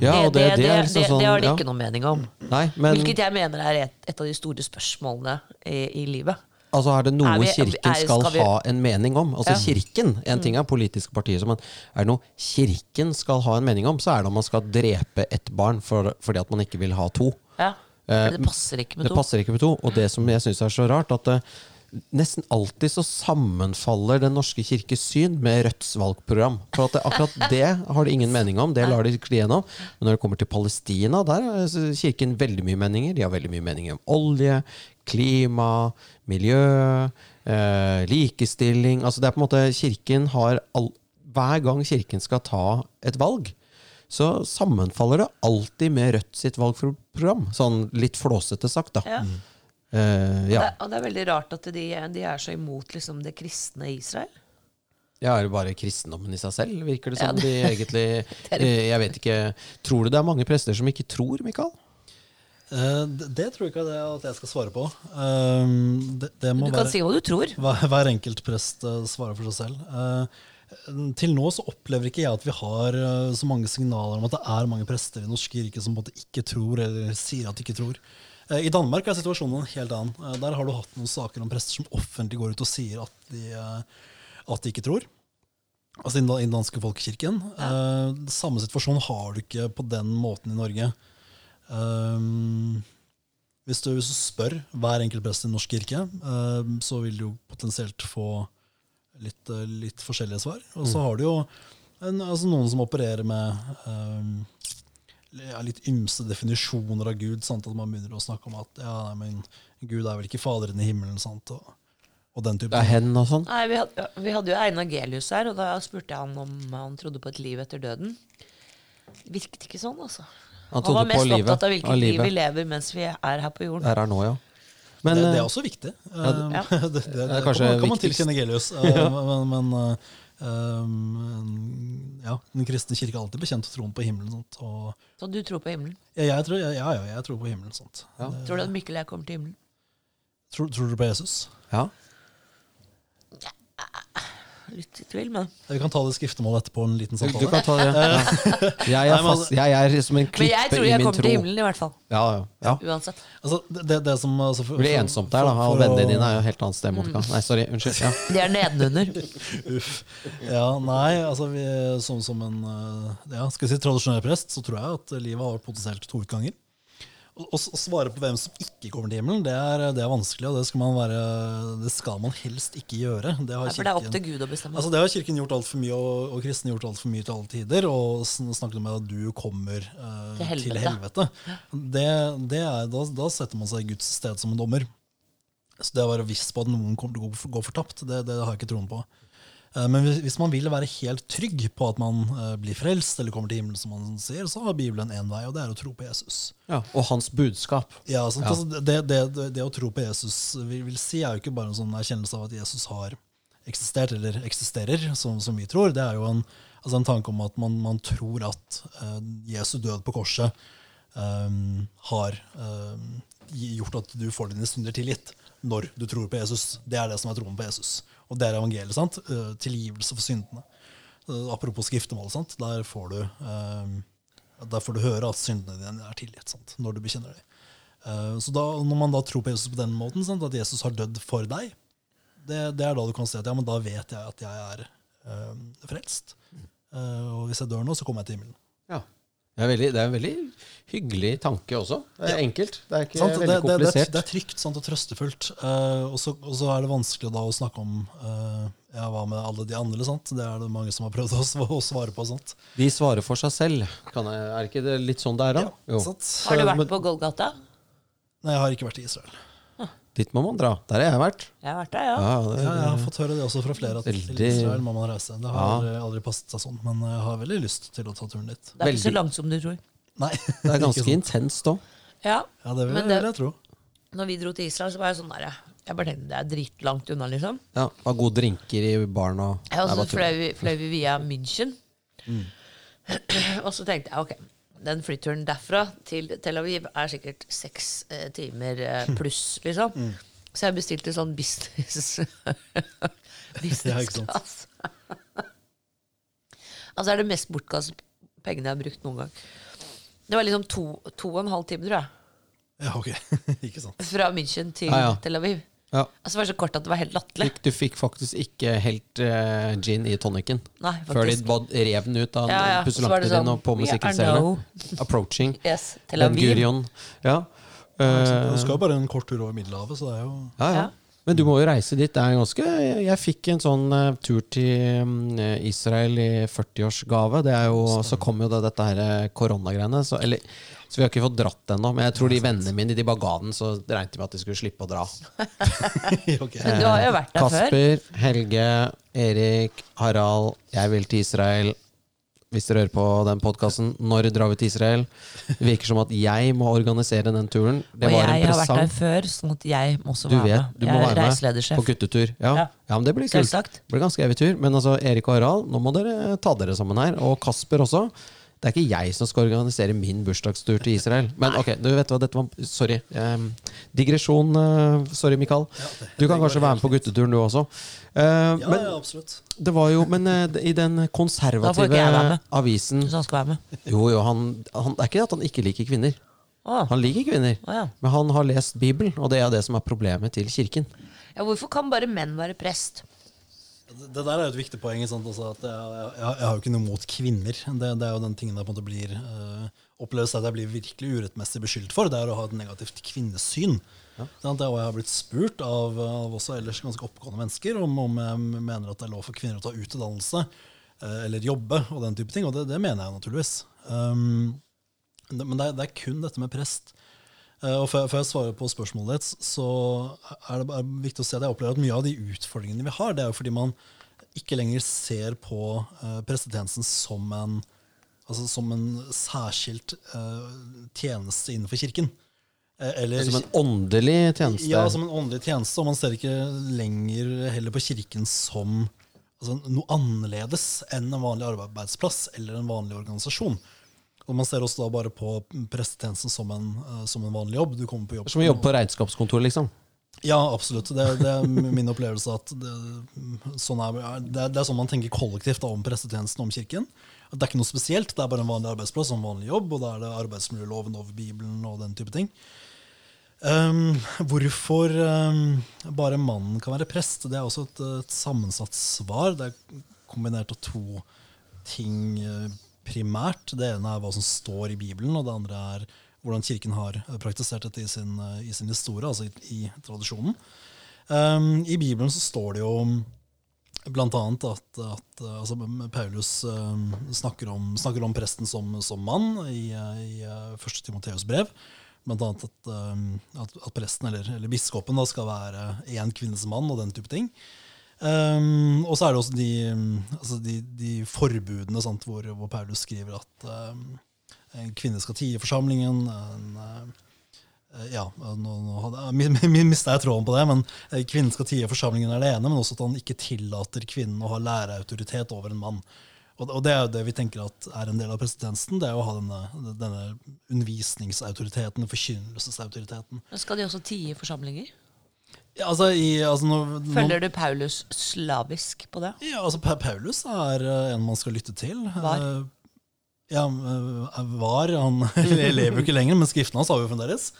Ja, det, det, det, er liksom det, sånn det har de ja. ikke noen mening om. Nei, men Hvilket jeg mener er et, et av de store spørsmålene i, i livet. altså er det noe Er vi- Kirken er- skal skal vi- ha en mening om? Altså Ja. Kirken, En ting er politiske partier, men er det noe Kirken skal ha en mening om, så er det om man skal drepe ett barn for, fordi at man ikke vil ha to. Ja. Eh, det passer ikke med Det to. passer ikke med to. Og det som jeg syns er så rart, at eh, nesten alltid så sammenfaller Den norske kirkes syn med Rødts valgprogram. For at det, akkurat [LAUGHS] det har de ingen mening om. Det lar de skli gjennom. Men når det kommer til Palestina, der har kirken veldig mye meninger. De har veldig mye meninger om olje, klima, miljø, eh, likestilling. Altså det er på en måte Kirken har all, Hver gang kirken skal ta et valg, så sammenfaller det alltid med Rødt sitt valgprogram. Sånn litt flåsete sagt, da. Ja. Uh, ja. og, det, og det er veldig rart at de, de er så imot liksom, det kristne Israel. ja, er det bare kristendommen i seg selv, virker det Ja, som? det- de egentlig [LAUGHS] eh, Jeg vet ikke Tror du det er mange prester som ikke tror, Mikael? Uh, det, det tror jeg ikke det at jeg skal svare på. Uh, det, det må Du kan være si hva du tror. hver, hver enkelt prest eh, svarer for seg selv. Til nå så opplever ikke jeg at vi har eh, så mange signaler om at det er mange prester i norsk kirke som både ikke tror, eller sier at de ikke tror. Eh, I Danmark er situasjonen en helt annen. Eh, Der har du hatt noen saker om prester som offentlig går ut og sier at de, at de ikke tror. Altså i den danske folkekirken. Ja. samme situasjon har du ikke på den måten i Norge. Um, hvis, du, hvis du spør hver enkelt prest i norsk kirke, um, så vil du jo potensielt få litt, eh, litt forskjellige svar. Og så har du jo en, altså noen som opererer med um, litt ymse definisjoner av Gud. Sant? At man begynner å snakke om at ja, nei, men Gud er vel ikke Faderen i himmelen. Sant? Og, og den type Det er hen og sånn? Nei, vi hadde, vi hadde jo Einar Gelius her, og da spurte jeg han om han trodde på et liv etter døden. Virket ikke sånn, altså. Han Han var mest opptatt av hvilket liv vi lever mens vi er her på jorden. Her er nå, ja. Men det, det eh, er også viktig. Ja, ja. [LAUGHS] det, det, det, er kanskje kan, man- kan man tilkjenne Gelius. [LAUGHS] Uh, men men um, ja, Den kristne kirke har alltid bekjent troen på himmelen. Og Så du tror på himmelen? ja, jeg, tror, ja, ja, jeg tror på himmelen. Ja. Det- Tror du at Mikkel og jeg kommer til himmelen? Tror, tror du på Jesus? ja. Litt i tvil, men Vi kan ta det skriftemålet etterpå. en liten samtale. du kan ta det. Ja. [LAUGHS] Jeg, er fast, jeg er som en Men jeg tror jeg kommer tro. til himmelen, i hvert fall. Ja, ja, ja. Uansett. Altså, det, det, som, altså, for, blir ensomt der, da. for- Og vennene dine er jo helt annet sted. Monica. Nei, sorry. Unnskyld. Ja. [LAUGHS] Det er nedenunder. [LAUGHS] Uff. Ja, nei, altså vi, som, som en uh, ja, skal jeg si, tradisjonell prest, så tror jeg at livet har potensielt to utganger. Å svare på hvem som ikke kommer til himmelen, det er, det er vanskelig, og det skal, man være, det skal man helst ikke gjøre. Det har Ja, for det er opp til Gud å bestemme. Altså Det har Kirken gjort altfor mye, og, og kristne gjort altfor mye til alle tider. Og snakket om at du kommer uh, Til helvete. til helvete. Det, det er, da, da setter man seg i Guds sted som en dommer. Så det å være viss på at noen kommer til å gå, gå fortapt, det, det har jeg ikke troen på. Eh, Men hvis man vil være helt trygg på at man eh, blir frelst eller kommer til himmelen, som man sier, så har Bibelen én vei, og det er å tro på Jesus. Ja, og hans budskap. Ja? Ja. Altså, det, det, det, å tro på Jesus vil, vil si, er jo ikke bare en sånn erkjennelse av at Jesus har eksistert, eller eksisterer, som, som vi tror. Det er jo en, altså en tanke om at man, man tror at uh, Jesu død på korset um, har eh, gjort at du får dine synder tilgitt når du tror på Jesus. Det er det som er troen på Jesus. Og det er evangeliet. sant? Eh, tilgivelse for syndene. Eh, apropos skriftemål, sant? Der får du eh, der får du høre at syndene dine er tilgitt sant? når du bekjenner dem. Eh, Så da, når man da tror på Jesus på den måten, sant? at Jesus har dødd for deg, det, det er da du kan si at ja, men da vet jeg at jeg er frelst. Eh, og hvis jeg dør nå, så kommer jeg til himmelen. Ja. Det er, veldig, det er en veldig hyggelig tanke også. Det er Ja. enkelt. Det er ikke Sant? Det, veldig det, det, komplisert. det er trygt sant, og trøstefullt. Uh, og, så, er det vanskelig da å snakke om uh, ja, hva med alle de andre. Sant? Det er det mange som har prøvd å, sv- å svare på. Sant? De svarer for seg selv. Kan jeg, er ikke det litt sånn det er, da? Jo. sant? Har du vært på Golgata? Nei, jeg har ikke vært i Israel. Dit må man dra. Der har jeg vært. Jeg har vært der, ja. Ja, det, Ja, jeg har fått høre det også fra flere, at til Israel må man reise. Det har aldri, aldri passet seg sånn, men jeg har veldig lyst til å ta turen dit. Det er ikke så langt som du tror. Nei, det er [LAUGHS] ganske intenst òg. Ja, Ja, det vil, Men det- vil jeg tro. når vi dro til Israel, så var jeg sånn der Jeg bare tenkte det er dritlangt unna, liksom. Ja, var gode drinker i baren og Ja, og så fløy vi, fløy vi via München. Mm. [CLEARS THROAT] og så tenkte jeg ok, den flyturen derfra til Tel Aviv er sikkert seks eh, timer eh, [LAUGHS] pluss, liksom. Mm. Så jeg bestilte sånn business [LAUGHS] business class. [LAUGHS] altså er det mest bortkastet pengene jeg har brukt noen gang. Det var liksom to, to og en halv time, tror jeg. Ja, ok. ikke sant. Fra München til Ja, ja. Tel Aviv. Ja. Altså, det var så kort at det var helt latterlig. Du, du fikk faktisk ikke helt uh, gin i tonicen. Nei, Før de bad- rev den ut av Ja, ja. Din sånn, og på "We are [LAUGHS] Approaching. Yes, Tel Aviv. Gurion. Ja. Det du skal jo bare en kort tur over Middelhavet, så det er jo ja, ja. Ja. Men du må jo reise dit. Det er ganske Jeg, jeg fikk en sånn uh, tur til um, Israel i 40-årsgave. Det er jo Så kom jo det, dette her eh, koronagreiene. Så, eller, så vi har ikke fått dratt ennå. Men jeg tror de vennene mine de bare ga den, så regnet de med at de skulle slippe å dra. [LAUGHS] okay. Men du har jo vært der før. Kasper, Helge, Erik, Harald. Jeg vil til Israel. Hvis dere hører på den podkasten, når drar vi til Israel? Det virker som at jeg må organisere den turen. Det Og var jeg en har vært der før, sånn at jeg må også Du være vet, med. du jeg må er være med reiseledersjef. på guttetur. Ja. Ja. ja, men det blir kult. Det blir ganske evig tur. Men altså, Erik og Harald, nå må dere ta dere sammen her. Og Kasper også. Det er ikke jeg som skal organisere min bursdagstur til Israel. Men ok, du vet hva, dette var Sorry. Ehm, digresjon. eh, sorry, Mikael. Du kan kanskje være med på gutteturen, du også. Eh, Ja, men ja, absolutt. det var jo Men eh, i den Da får ikke konservative jeg være med. avisen han skal være med. Jo, jo, han, han Det er ikke det at han ikke liker kvinner. Han liker kvinner. ja. Men han har lest Bibelen, og det er det som er problemet til kirken. ja, hvorfor kan bare menn være prest? Det, der er jo et viktig poeng. Sant? Altså at jeg, jeg, jeg har jo ikke noe mot kvinner. Det, det er jo den tingen jeg på en måte blir uh, oppleves at jeg blir virkelig urettmessig beskyldt for. Det er å ha et negativt kvinnesyn. Sant? Det, og jeg har blitt spurt av, av også ellers ganske oppegående mennesker om, om jeg mener at det er lov for kvinner å ta utdannelse eh, eller jobbe og den type ting. Og det, det mener jeg naturligvis. Um, det, men det er, det er kun dette med prest. Eh, og før, jeg svarer på spørsmålet ditt, så er det bare viktig å si at jeg opplever at mye av de utfordringene vi har, det er jo fordi man ikke lenger ser på uh, prestetjenesten som en, altså som en særskilt eh, tjeneste innenfor kirken. Eh, eller, Som en åndelig tjeneste. ja, som en åndelig tjeneste, og man ser ikke lenger heller på kirken som altså, noe annerledes enn en vanlig arbeidsplass eller en vanlig organisasjon. Og Man ser også da bare på prestetjenesten som en, eh, som en vanlig jobb. Du kommer på jobb. Som å jobbe på regnskapskontor, liksom. Ja, absolutt. Det, det er [LAUGHS] min opplevelse at det, sånn er, det, det er sånn man tenker kollektivt da, om prestetjenesten om kirken. Det er ikke noe spesielt, det er bare en vanlig arbeidsplass og en vanlig jobb, og da er det arbeidsmiljøloven over Bibelen og den type ting. Um, hvorfor um, bare mannen kan være prest, det er også et, et sammensatt svar. Det er kombinert av to ting eh, primært. Det ene er hva som står i Bibelen, og det andre er hvordan kirken har eh, praktisert dette i sin, eh, i sin historie, altså i, i tradisjonen. Um, I Bibelen så står det jo blant annet at, at eh, altså, Paulus um, snakker, om, snakker om presten som, som mann i, i første Timoteus brev. Blant annet at, um, at, at presten eller, eller biskopen da skal være én kvinnes mann og den type ting. Um, og så er det også de, altså de, de forbudene sant, hvor, hvor Paulus skriver at um, en kvinne skal tie i forsamlingen. En, uh, ja, nå, nå mista jeg tråden på det, men eh, kvinnen skal tie i forsamlingen er det ene, men også at han ikke tillater kvinnen å ha læreautoritet over en mann. Og, og det er jo det vi tenker at er en del av presidensen, det er å ha denne, denne undervisningsautoriteten, forkynnelsesautoriteten. Skal de også tie i forsamlinger? Ja, altså, i, altså når, Følger du Paulus slavisk på det? Ja, altså Paulus er uh, en man skal lytte til. Var? Uh, ja, uh, var. Han [LAUGHS] lever jo ikke lenger, men skriftene hans har vi fremdeles.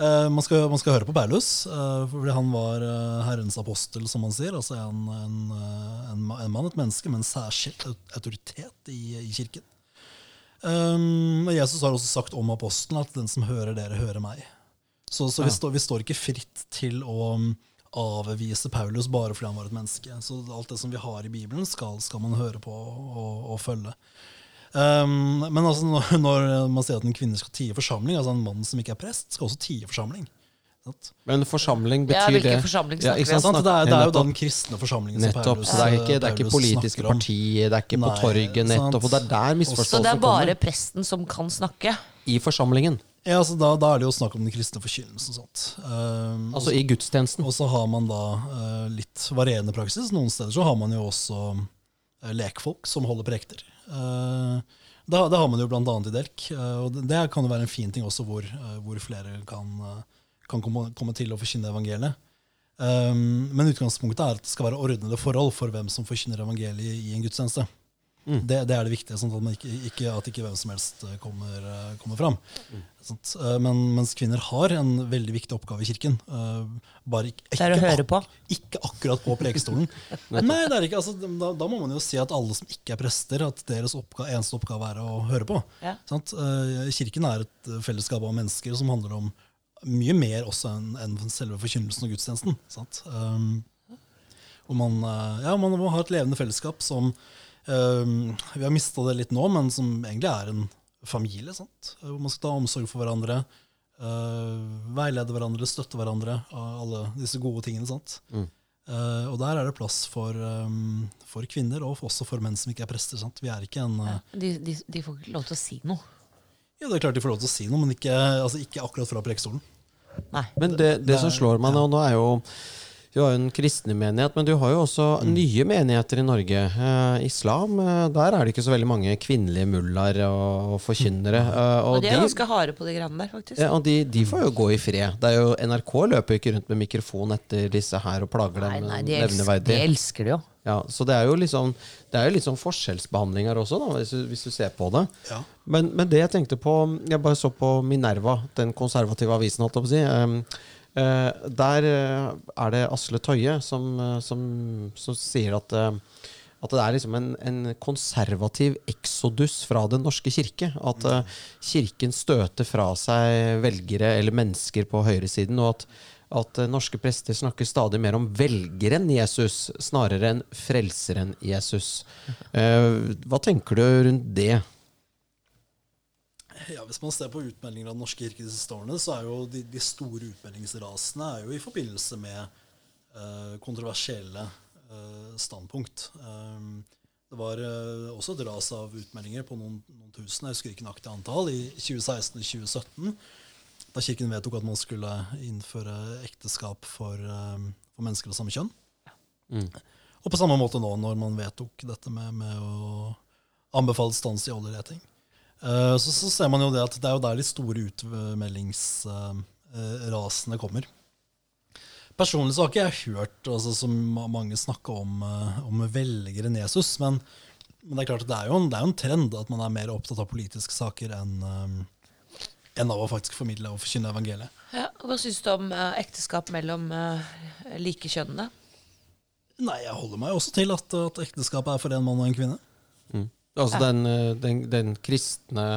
Man skal, man, skal, høre på Paulus, fordi han var Herrens apostel, som man sier. Altså en, en, en, en mann, et menneske, med en særskilt autoritet i, i kirken. Um, Jesus har også sagt om apostelen at den som hører dere, hører meg. Så, så vi, står, vi, står, ikke fritt til å um, avvise Paulus bare fordi han var et menneske. Så alt det som vi har i Bibelen, skal, skal man høre på og, og følge. Um, men altså når, når, man sier at en kvinne skal tie forsamling, altså en mann som ikke er prest, skal også tie forsamling. Men forsamling betyr ja, det forsamling ja, det, er, det, er, jo den kristne forsamlingen. Nettopp, så det er ikke, det er ikke politiske partier, det er ikke på torget, nettopp. Og det er der misforståelsen kommer. Så det er bare kommer. presten som kan snakke? I forsamlingen. Ja, altså da, da, er det jo snakk om den kristne forkynnelsen. Um, altså i gudstjenesten? Og så har man da uh, litt varierende praksis. Noen steder så har man jo også uh, lekfolk som holder prekter. Uh, det, det, har man jo bl.a. i Delk. Og det, det, kan jo være en fin ting også hvor, hvor flere kan, kan komme, komme, til å forkynne evangeliet. Um, men utgangspunktet er at det skal være ordnede forhold for hvem som forkynner evangeliet i en gudstjeneste. Mm. Det, det, er det viktige, sånn at, ikke, ikke, at ikke hvem som helst eh, kommer, eh, kommer fram. Mm. Sånt, eh, men, mens kvinner har en veldig viktig oppgave i kirken. Bare ikke, det er å høre på? Ikke akkurat på prekestolen. [LAUGHS] Nei, det er ikke, altså, da, da, må man jo si at alle som ikke er prester, at deres oppgave, eneste oppgave er å høre på. Ja. Kirken er et fellesskap av mennesker som handler om mye mer også enn en selve forkynnelsen og gudstjenesten. Um, og man, ja, man må ha et levende fellesskap som Um, vi har mista det litt nå, men som egentlig er en familie. Sant? Hvor man skal ta omsorg for hverandre, uh, veilede hverandre, støtte hverandre. Alle disse gode tingene. Sant? Mm. Uh, og der er det plass for, um, for, kvinner, og også for menn som ikke er prester. Sant? Vi er ikke en uh, de, de, de, får ikke lov til å si noe? Ja, det er klart de får lov til å si noe, men ikke, altså, ikke akkurat fra prekestolen. Men det, det, det, som slår meg nå, nå er jo du har jo en kristne menighet, men du har jo også mm. nye menigheter i Norge. Eh, islam, eh, der er det ikke så veldig mange kvinnelige mullaer og, og forkynnere. Mm. Eh, og, og, de er ganske harde på de greiene der, faktisk. Ja, og de, de, får jo gå i fred. Det er jo, NRK løper ikke rundt med mikrofon etter disse her og plager dem nei, nei, de nevneverdig. De elsker det jo. Ja, så det er jo liksom Det er jo litt sånn forskjellsbehandling her også, da, hvis, du, hvis du ser på det. Ja. Men, men, det jeg tenkte på Jeg bare så på Minerva, den konservative avisen, holdt jeg på å si. Um, der uh, er det Asle Tøye som, uh, som, som sier at, at, det er liksom en, en, konservativ eksodus fra Den norske kirke. At kirken støter fra seg velgere eller mennesker på høyresiden. Og at, at norske prester snakker stadig mer om velgeren Jesus snarere enn frelseren Jesus. hva tenker du rundt det? [LAUGHS] Ja, Hvis man ser på utmeldinger av Den norske kirke de siste årene, så er jo de, de store utmeldingsrasene er jo i forbindelse med uh, kontroversielle uh, standpunkt. Um, det var uh, også et ras av utmeldinger på noen, noen tusen, jeg husker ikke nøyaktig antall, i 2016 og 2017. Da Kirken vedtok at man skulle innføre ekteskap for, for mennesker av samme kjønn. Mm. Og på samme måte nå, når man vedtok dette med, med å anbefale stans i oljeleting. Eh, så, så, ser man jo det at det er jo der de store utmeldingsrasene kommer. Personlig så har ikke jeg hørt altså, så mange snakke om, eh, om velgere Jesus. Men, men, det er klart at det er, jo en, det er jo en trend at man er mer opptatt av politiske saker enn um, enn av å faktisk formidle og forkynne evangeliet. Ja, hva syns du om uh, ekteskap mellom uh, likekjønnede? Nei, Jeg holder meg også til at, at ekteskapet er for en mann og en kvinne. Mm. Altså den, eh, den, den, kristne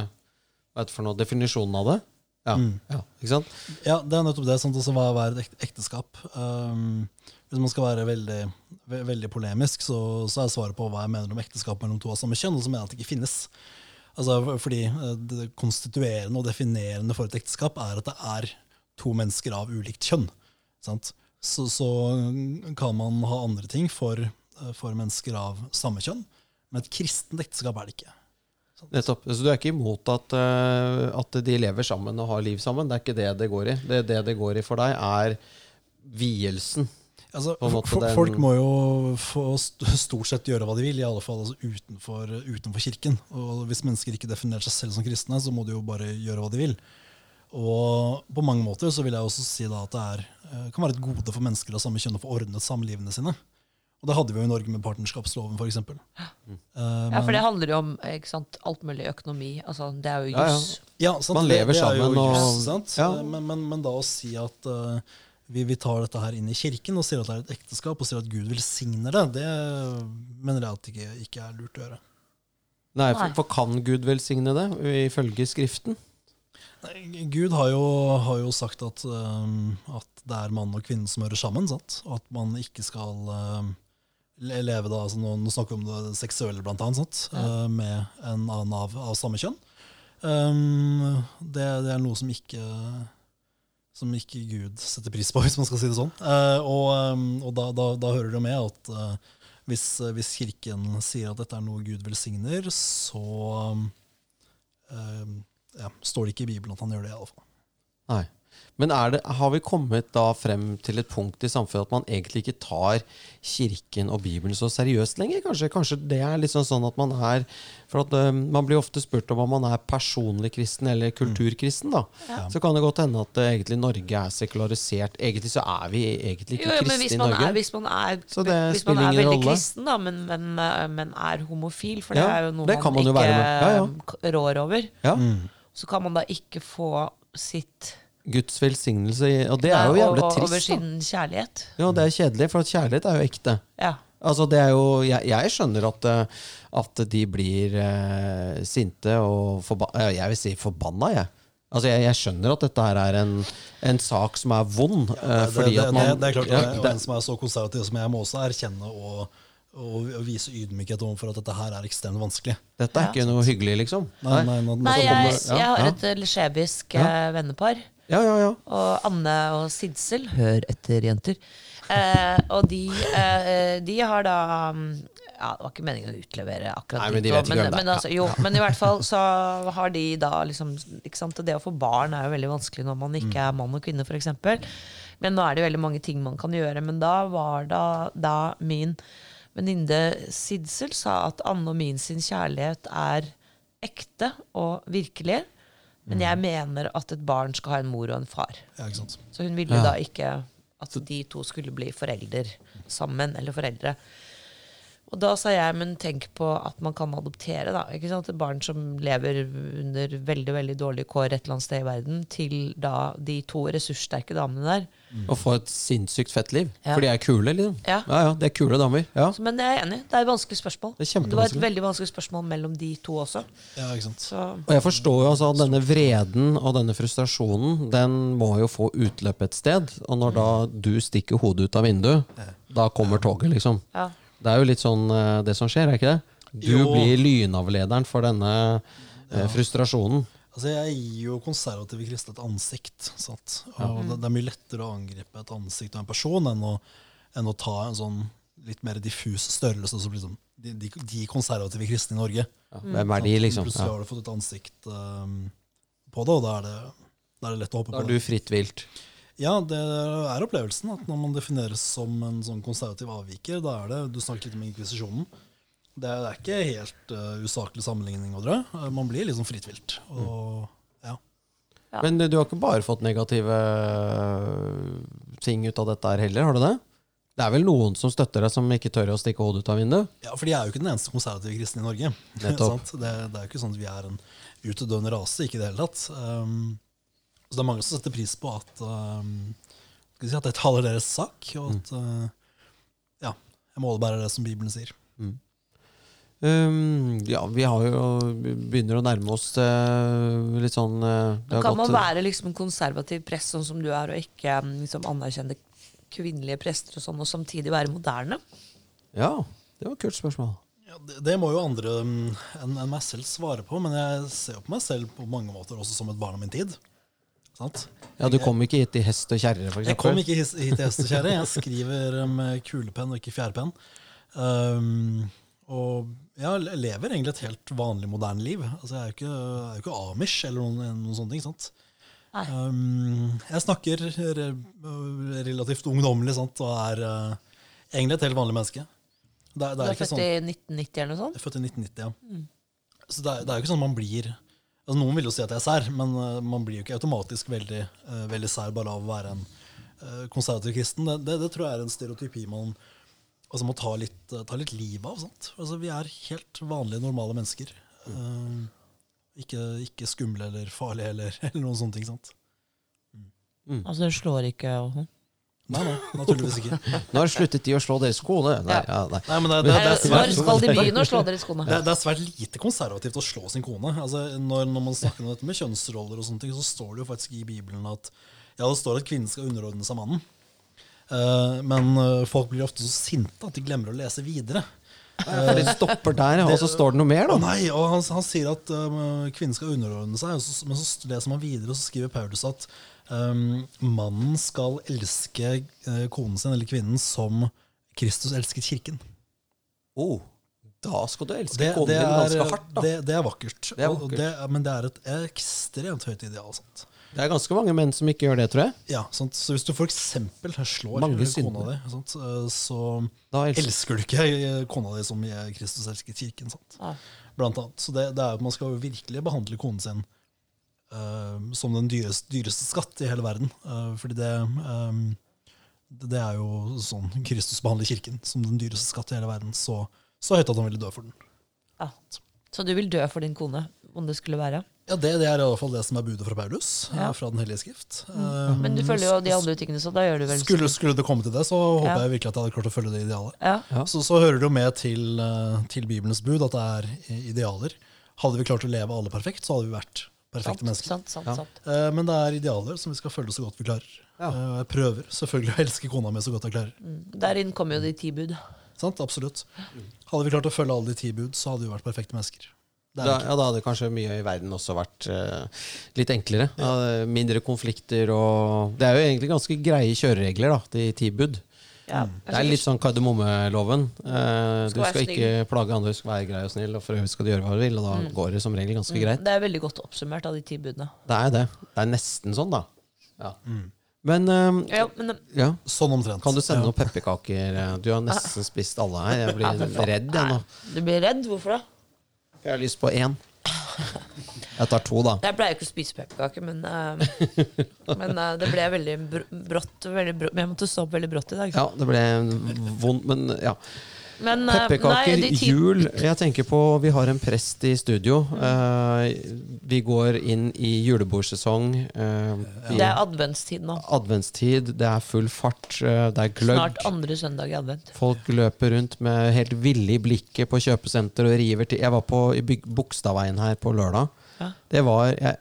Hva er for noe? Definisjonen av det? Ja, mm. ja, ikke sant? Ja, det er nettopp det. Sant? Også hva er et ekteskap? Um, hvis man skal være veldig, veldig polemisk, så, så, er svaret på hva jeg mener om ekteskap mellom to av samme kjønn, og så mener jeg at det ikke finnes. Altså, fordi eh, Det konstituerende og definerende for et ekteskap er at det er to mennesker av ulikt kjønn. Sant? så, så kan man ha andre ting for, eh, for mennesker av samme kjønn. Men et kristent ekteskap er det ikke. Nettopp. Så du er ikke imot at, eh, at de lever sammen og har liv sammen? Det er ikke det det går i? Det, det det går i for deg, er vielsen. Altså, måte Folk må jo få stort sett gjøre hva de vil, i alle fall altså utenfor, utenfor kirken. Og hvis mennesker ikke definerer seg selv som kristne, så må de jo bare gjøre hva de vil. Og på mange måter så vil jeg også si da at det er, eh, kan være et gode for mennesker av samme kjønn å få ordnet samlivene sine. Og det hadde vi jo i Norge med partnerskapsloven, f.eks. Ja, for det handler jo om ikke sant, alt mulig økonomi. Altså, det er jo Ja, ja. Ja, sant? Man lever det er jo sammen og- Ja. Men, men, men da å si at uh, vi, vi tar dette her inn i kirken og sier at det er et ekteskap, og sier at Gud velsigner det, det mener jeg at det ikke, ikke er lurt å gjøre. Nei, for, for kan Gud velsigne det, ifølge Skriften? Gud har jo, har jo sagt at, um, at det er mann og kvinne som hører sammen, sant? og at man ikke skal um, leve da, altså nå, snakker vi om det seksuelle blant annet, sant? Ja. med en annen av, av samme kjønn. Um, det, det er noe som ikke, som ikke Gud setter pris på, [LAUGHS] hvis man skal si det sånn. Uh, og um, og da, da, da hører det med at uh, hvis, hvis kirken sier at dette er noe Gud velsigner, så um, um, ja, står det ikke i Bibelen at han gjør det, i alle fall. Nei. Men det, har vi kommet da frem til et punkt i samfunnet at man egentlig ikke tar Kirken og Bibelen så seriøst lenger? Kanskje, kanskje det er liksom sånn at man er For at um, Man blir ofte spurt om om man er personlig kristen eller kulturkristen. da. Så kan det godt hende at uh, egentlig Norge er sekularisert. Egentlig så er vi egentlig ikke Jo, jo, kristne i Norge. er, hvis man er, Så det hvis man er veldig rolle. kristen, da, men, men, eh, men er homofil, for det er jo noe man man, jo ikke. Ja, ja. eh, rår over, Ja, så kan man da ikke få sitt Guds velsignelse. Og det er jo jævlig over trist. da. sin kjærlighet. Ja, det er kjedelig, for kjærlighet er jo ekte. Ja. Altså, det er jo, jeg, jeg skjønner at, eh, at de blir eh, sinte og forba eh, Jeg vil si forbanna, jeg. Altså, jeg, jeg skjønner at dette her er en, en sak som er vond. Ja, Det, fordi det, at man, det, det er klart, ja, og En som er så konservativ som jeg, må også erkjenne og, og, og vise ydmykhet overfor at dette her er ekstremt vanskelig. Dette er ikke noe hyggelig, liksom. Nei, nei, nå- Nei, så jeg, jeg har et eh, lesjebisk eh, vennepar. Ja, ja, ja. Og Anne og Sidsel Hør etter, jenter. Eh, og de, eh, de har da mm, Ja, det var ikke meningen å utlevere akkurat Nei, men de vet ikke men, hvem det er. men, altså, jo, men i hvert fall så har de da liksom ikke sant? Det å få barn er jo veldig vanskelig når man ikke Mm. er mann og kvinne, f.eks. Men nå er det veldig mange ting man kan gjøre. Men da var da, da min venninne Sidsel sa at Anne og min sin kjærlighet er ekte og virkelig. Men jeg mener at et barn skal ha en mor og en far. Ja? Så hun ville Ja. da ikke at de to skulle bli forelder sammen, eller foreldre. Og da sa jeg, men tenk på at man kan adoptere, da. Ikke sant? Et barn som lever under veldig veldig dårlige kår et eller annet sted i verden, til da de to ressurssterke damene der. Og få et sinnssykt fett liv. Ja. For de er kule, liksom. Ja. ja, ja de er kule damer. Ja. Så, men jeg er enig, det er et vanskelig spørsmål. Det er det var et veldig vanskelig spørsmål mellom de to også. Ja, ikke sant? Så Og jeg forstår jo altså at denne vreden og denne frustrasjonen, den må jo få utløp et sted. Og når da du stikker hodet ut av vinduet, da kommer toget, liksom. ja. Det er jo litt sånn eh, det som skjer, er ikke det? Du Jo. blir lynavlederen for denne ja. frustrasjonen. Altså, jeg gir jo konservative kristne et ansikt. Sant? Og det, det er mye lettere å angripe et ansikt av en person enn å, enn å ta en sånn litt mer diffus størrelse som liksom de, de, de konservative kristne i Norge. Ja, hvem er de, liksom? Plutselig har du fått et ansikt um, på det, og da er det, da er det lett å hoppe Da er det. du fritt vilt. Ja, det er opplevelsen. at Når man defineres som en sånn konservativ avviker, da er det Du snakket litt om inkvisisjonen. Det er, det er ikke helt uh, usaklig sammenligning å dra. Uh, Man blir liksom fritvilt. Og, ja. Ja. Men du, du har ikke bare fått negative ting ut av dette her heller, har du det? Det er vel noen som støtter deg, som ikke tør å stikke hodet ut av vinduet? ja, For de er jo ikke den eneste konservative kristne i Norge. [LAUGHS] Det, det er jo ikke sånn at vi er en utdøende rase. Ikke i det hele tatt. Um, så det er mange som setter pris på at uh, skal si at jeg taler deres sak, og at uh, ja, jeg målebærer det som Bibelen sier. Um, ja, vi har jo begynner å nærme oss uh, litt sånn eh, det har Kan man være liksom en konservativ prest, sånn som du er, og ikke um, liksom, anerkjenne kvinnelige prester og sånn, og samtidig være moderne? Ja, det var et kult spørsmål. Ja, det, det må jo andre mm, enn enn meg selv svare på, men jeg ser jo på meg selv på mange måter også som et barn av min tid. Sant? Ja, Du kom ikke hit i hest og kjerre, f.eks.? Jeg kom ikke hit til kjerre. Jeg [LAUGHS] skriver med kulepenn og ikke fjærpenn. Um, og jeg lever egentlig et helt vanlig, moderne liv. Altså, jeg er jo ikke, jeg er jo ikke amish eller noen, noen sånne ting. sant? Um, jeg snakker re relativt ungdommelig sant? og er uh, egentlig et helt vanlig menneske. Det, er- Du er ikke født sånn, i 1990 eller noe sånt? jeg er født i 1990, ja. Så det er, det er jo ikke sånn man blir altså Noen vil jo si at jeg er sær, men uh, man blir jo ikke automatisk veldig, uh, veldig sær bare av å være en uh, konservativ kristen. Det, det, det tror jeg er en stereotypi man altså, må ta litt, ta litt livet av. Altså, vi er helt vanlige, normale mennesker. Uh, ikke, ikke skumle eller farlige eller, [LAUGHS] eller noen sånne ting. Sant? Altså, du slår ikke og sånn? Nei, nei, naturligvis ikke. Når sluttet de å slå deres kone? Nei, ja, nei. Nei, men det, det, det, er Når skal de begynne å slå dere i skoene? Det, det er svært lite konservativt å slå sin kone. Altså, når, når man snakker om dette med kjønnsroller, og sånne ting, så står det jo faktisk i Bibelen at ja, det står at kvinnen skal underordne seg mannen. Uh, men eh, folk blir ofte så sinte at de glemmer å lese videre. Uh, de stopper der, og så står det noe mer, da. nei, og han, han sier at uh, kvinnen skal underordne seg, og så, men så leser man videre, og så skriver Paulus at eh, mannen skal elske eh, konen sin eller kvinnen som Kristus elsket kirken. Oh, da skal du elske Det, konen det, din er, ganske hardt, da. det, det er vakkert. Det er Og vakkert. det, men det er et ekstremt høyt ideal. Sant? Det er ganske mange menn som ikke gjør det, tror jeg. Ja, sant? Så hvis du f.eks. slår Mange kona di, sant? eh, så Da elsker elsker du ikke eh, kona di som Kristus elsket kirken. Sant? Blant annet. Så det, det er, Man skal virkelig behandle konen sin eh, som den dyreste, dyreste skatt i hele verden. Eh, fordi det, eh, det det er jo sånn Kristus behandler kirken som den dyreste skatt i hele verden. Så, så høyt at han ville dø for den. Ja. Så du vil dø for din kone, om det skulle være? Ja, det, det er i alle fall det som er budet fra Paulus, eh, Ja. fra Den hellige skrift. Men du følger jo de andre tingene, så da gjør du vel Skulle, skulle det komme til det, så håper Ja. jeg virkelig at jeg hadde klart å følge det idealet. Ja. Ja. Så, så hører det jo med til, eh, til Bibelens bud at det er idealer. Hadde vi klart å leve alle perfekt, så hadde vi vært perfekte Sant, mennesker. sant, sant, Ja. sant. Eh, Men det er idealer som vi skal følge så godt vi klarer. Ja. Eh, Jeg prøver selvfølgelig å elske kona mi så godt jeg klarer. Mm. Der inn kommer jo de ti bud. Sant? Absolutt. Hadde vi klart å følge alle de ti bud, så hadde vi vært perfekte mennesker. Er Da, ja, da hadde kanskje mye i verden også vært uh, litt enklere. Ja, mindre konflikter og Det er jo egentlig ganske greie kjøreregler, da, de ti bud. Ja. Det er litt sånn kardemommeloven. Eh, du Skal ikke plage andre, du skal være grei og snill, og for øvrig skal du gjøre hva du vil, og da går det som regel ganske greit. Det er veldig godt oppsummert av de ti budene. Det er det. Det er nesten sånn, da. Ja. Men um, Ja, men ja. Sånn omtrent. Kan du sende Ja. noen pepperkaker? Du har nesten spist alle her. Jeg blir redd, jeg nå. du blir redd? Hvorfor da? Jeg har lyst på én. Jeg tar to, da. Jeg pleier ikke å spise pepperkaker, men, uh, men uh, det ble veldig br brått. Veldig brå jeg måtte stå opp veldig brått i dag. Ja, det ble vondt, men ja. Men, uh, Pepperkaker, nei, jul Jeg tenker på Vi har en prest i studio. Eh, vi går inn i julebordsesong. vi- Det er adventstid nå. adventstid, det er full fart, det er gløgg. Snart andre søndag i advent. Folk løper rundt med helt ville i blikket på kjøpesenter og river til. Jeg var på i Bogstadveien her på lørdag. Ja. Det var jeg,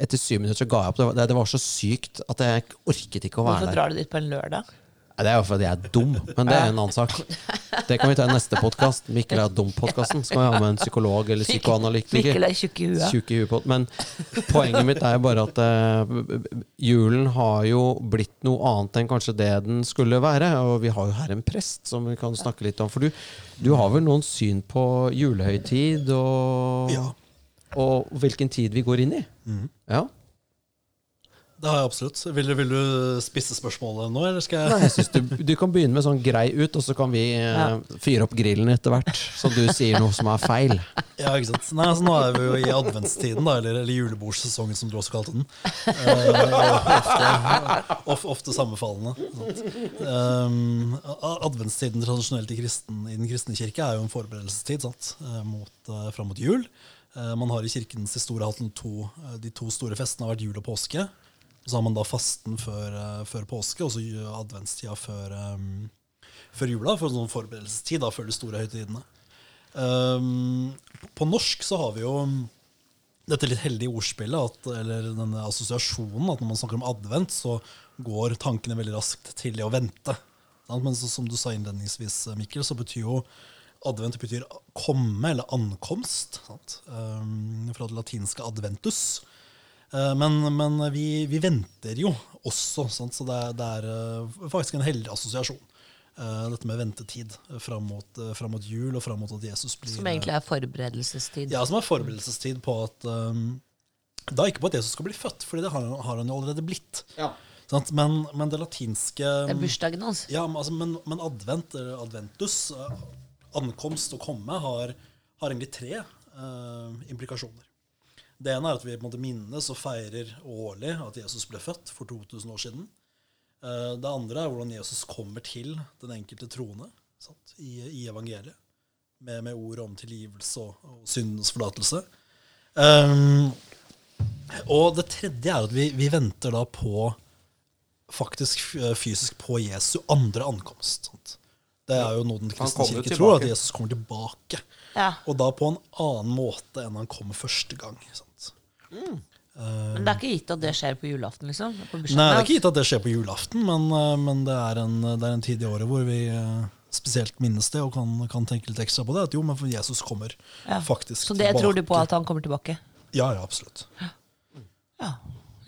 Etter syv minutter så ga jeg opp. Det var, det, det var så sykt at jeg orket ikke å være Hvorfor der. drar du dit på en lørdag? Det er jo fordi jeg er dum, men det er en annen sak. Det kan vi ta i neste podkast. Mikkel er dum-podkasten. Skal vi ha med en psykolog eller psykoanalytiker. Mikkel er tjukk i huet. Tjukk i huet på Men poenget mitt er jo bare at uh, julen har jo blitt noe annet enn kanskje det den skulle være. Og vi har jo her en prest som vi kan snakke litt om. For du, du har vel noen syn på julehøytid og, Ja. Og hvilken tid vi går inn i? Ja. Det har jeg absolutt. Vil, du- vil du spisse spørsmålet nå, eller skal jeg Nei, jeg synes du, du kan begynne med sånn grei ut, og så kan vi eh, Ja. fyre opp grillen etter hvert. Så du sier noe som er feil. [LAUGHS] Ja, ikke sant? Nei, altså, nå er vi jo i adventstiden, da, eller, eller julebordsesongen, som du også kalte den. Eh, ofte, of, ofte sammenfallende. Um, adventstiden tradisjonelt i, kristen, i den kristne kirke er jo en forberedelsestid sant? Eh, mot, fram mot jul. Eh, man har i kirkens historie hatt to, eh, de to store festene har vært jul og påske. Så har man da fasten før, eh, før påske, og så adventstida før, før jula, for sånn forberedelsestid da, før de store høytidene. Um, på norsk så har vi jo dette litt heldige ordspillet, at, eller denne assosiasjonen, at når man snakker om advent, så går tankene veldig raskt til det å vente. Men så, som du sa innledningsvis, Mikkel, så betyr jo advent betyr komme, eller ankomst. Sant? Um, fra det latinske adventus. Uh, men men vi, vi venter jo også, sant? så det er, det er uh, faktisk en heldig assosiasjon. Uh, dette med ventetid fram mot, fram mot jul og fram mot at Jesus blir Som egentlig er forberedelsestid. Ja, som er forberedelsestid på at um, Da ikke på at Jesus skal bli født, for det har han, har han jo allerede blitt. Sant? Men, men det latinske Det er bursdagen hans. ja, men, altså, men, men advent, eller adventus, ankomst og komme, har, har egentlig tre uh, implikasjoner. Det ene er at vi på en måte minnes og feirer årlig at Jesus ble født for 2000 år siden. Uh, det andre er hvordan Jesus kommer til den enkelte troende sant, i, i evangeliet. Med, med ord om tilgivelse og, og syndens forlatelse. Um, og det tredje er at vi, vi venter da på faktisk fysisk på Jesu andre ankomst. Sant? Det er jo noe den kristne kommer kirke tror, at. Jesus kommer tilbake. Ja. Og da på en annen måte enn han kom første gang. Sant? Men det er ikke gitt at det skjer på julaften, liksom? På Nei, det er ikke gitt at det skjer på julaften, men, eh, men det, er en, det er en tid i året hvor vi eh, spesielt minnes det og kan, kan tenke litt ekstra på det. At jo, men for Jesus kommer Ja. faktisk Så det tror du på at han kommer tilbake? Ja, ja, absolutt. Ja,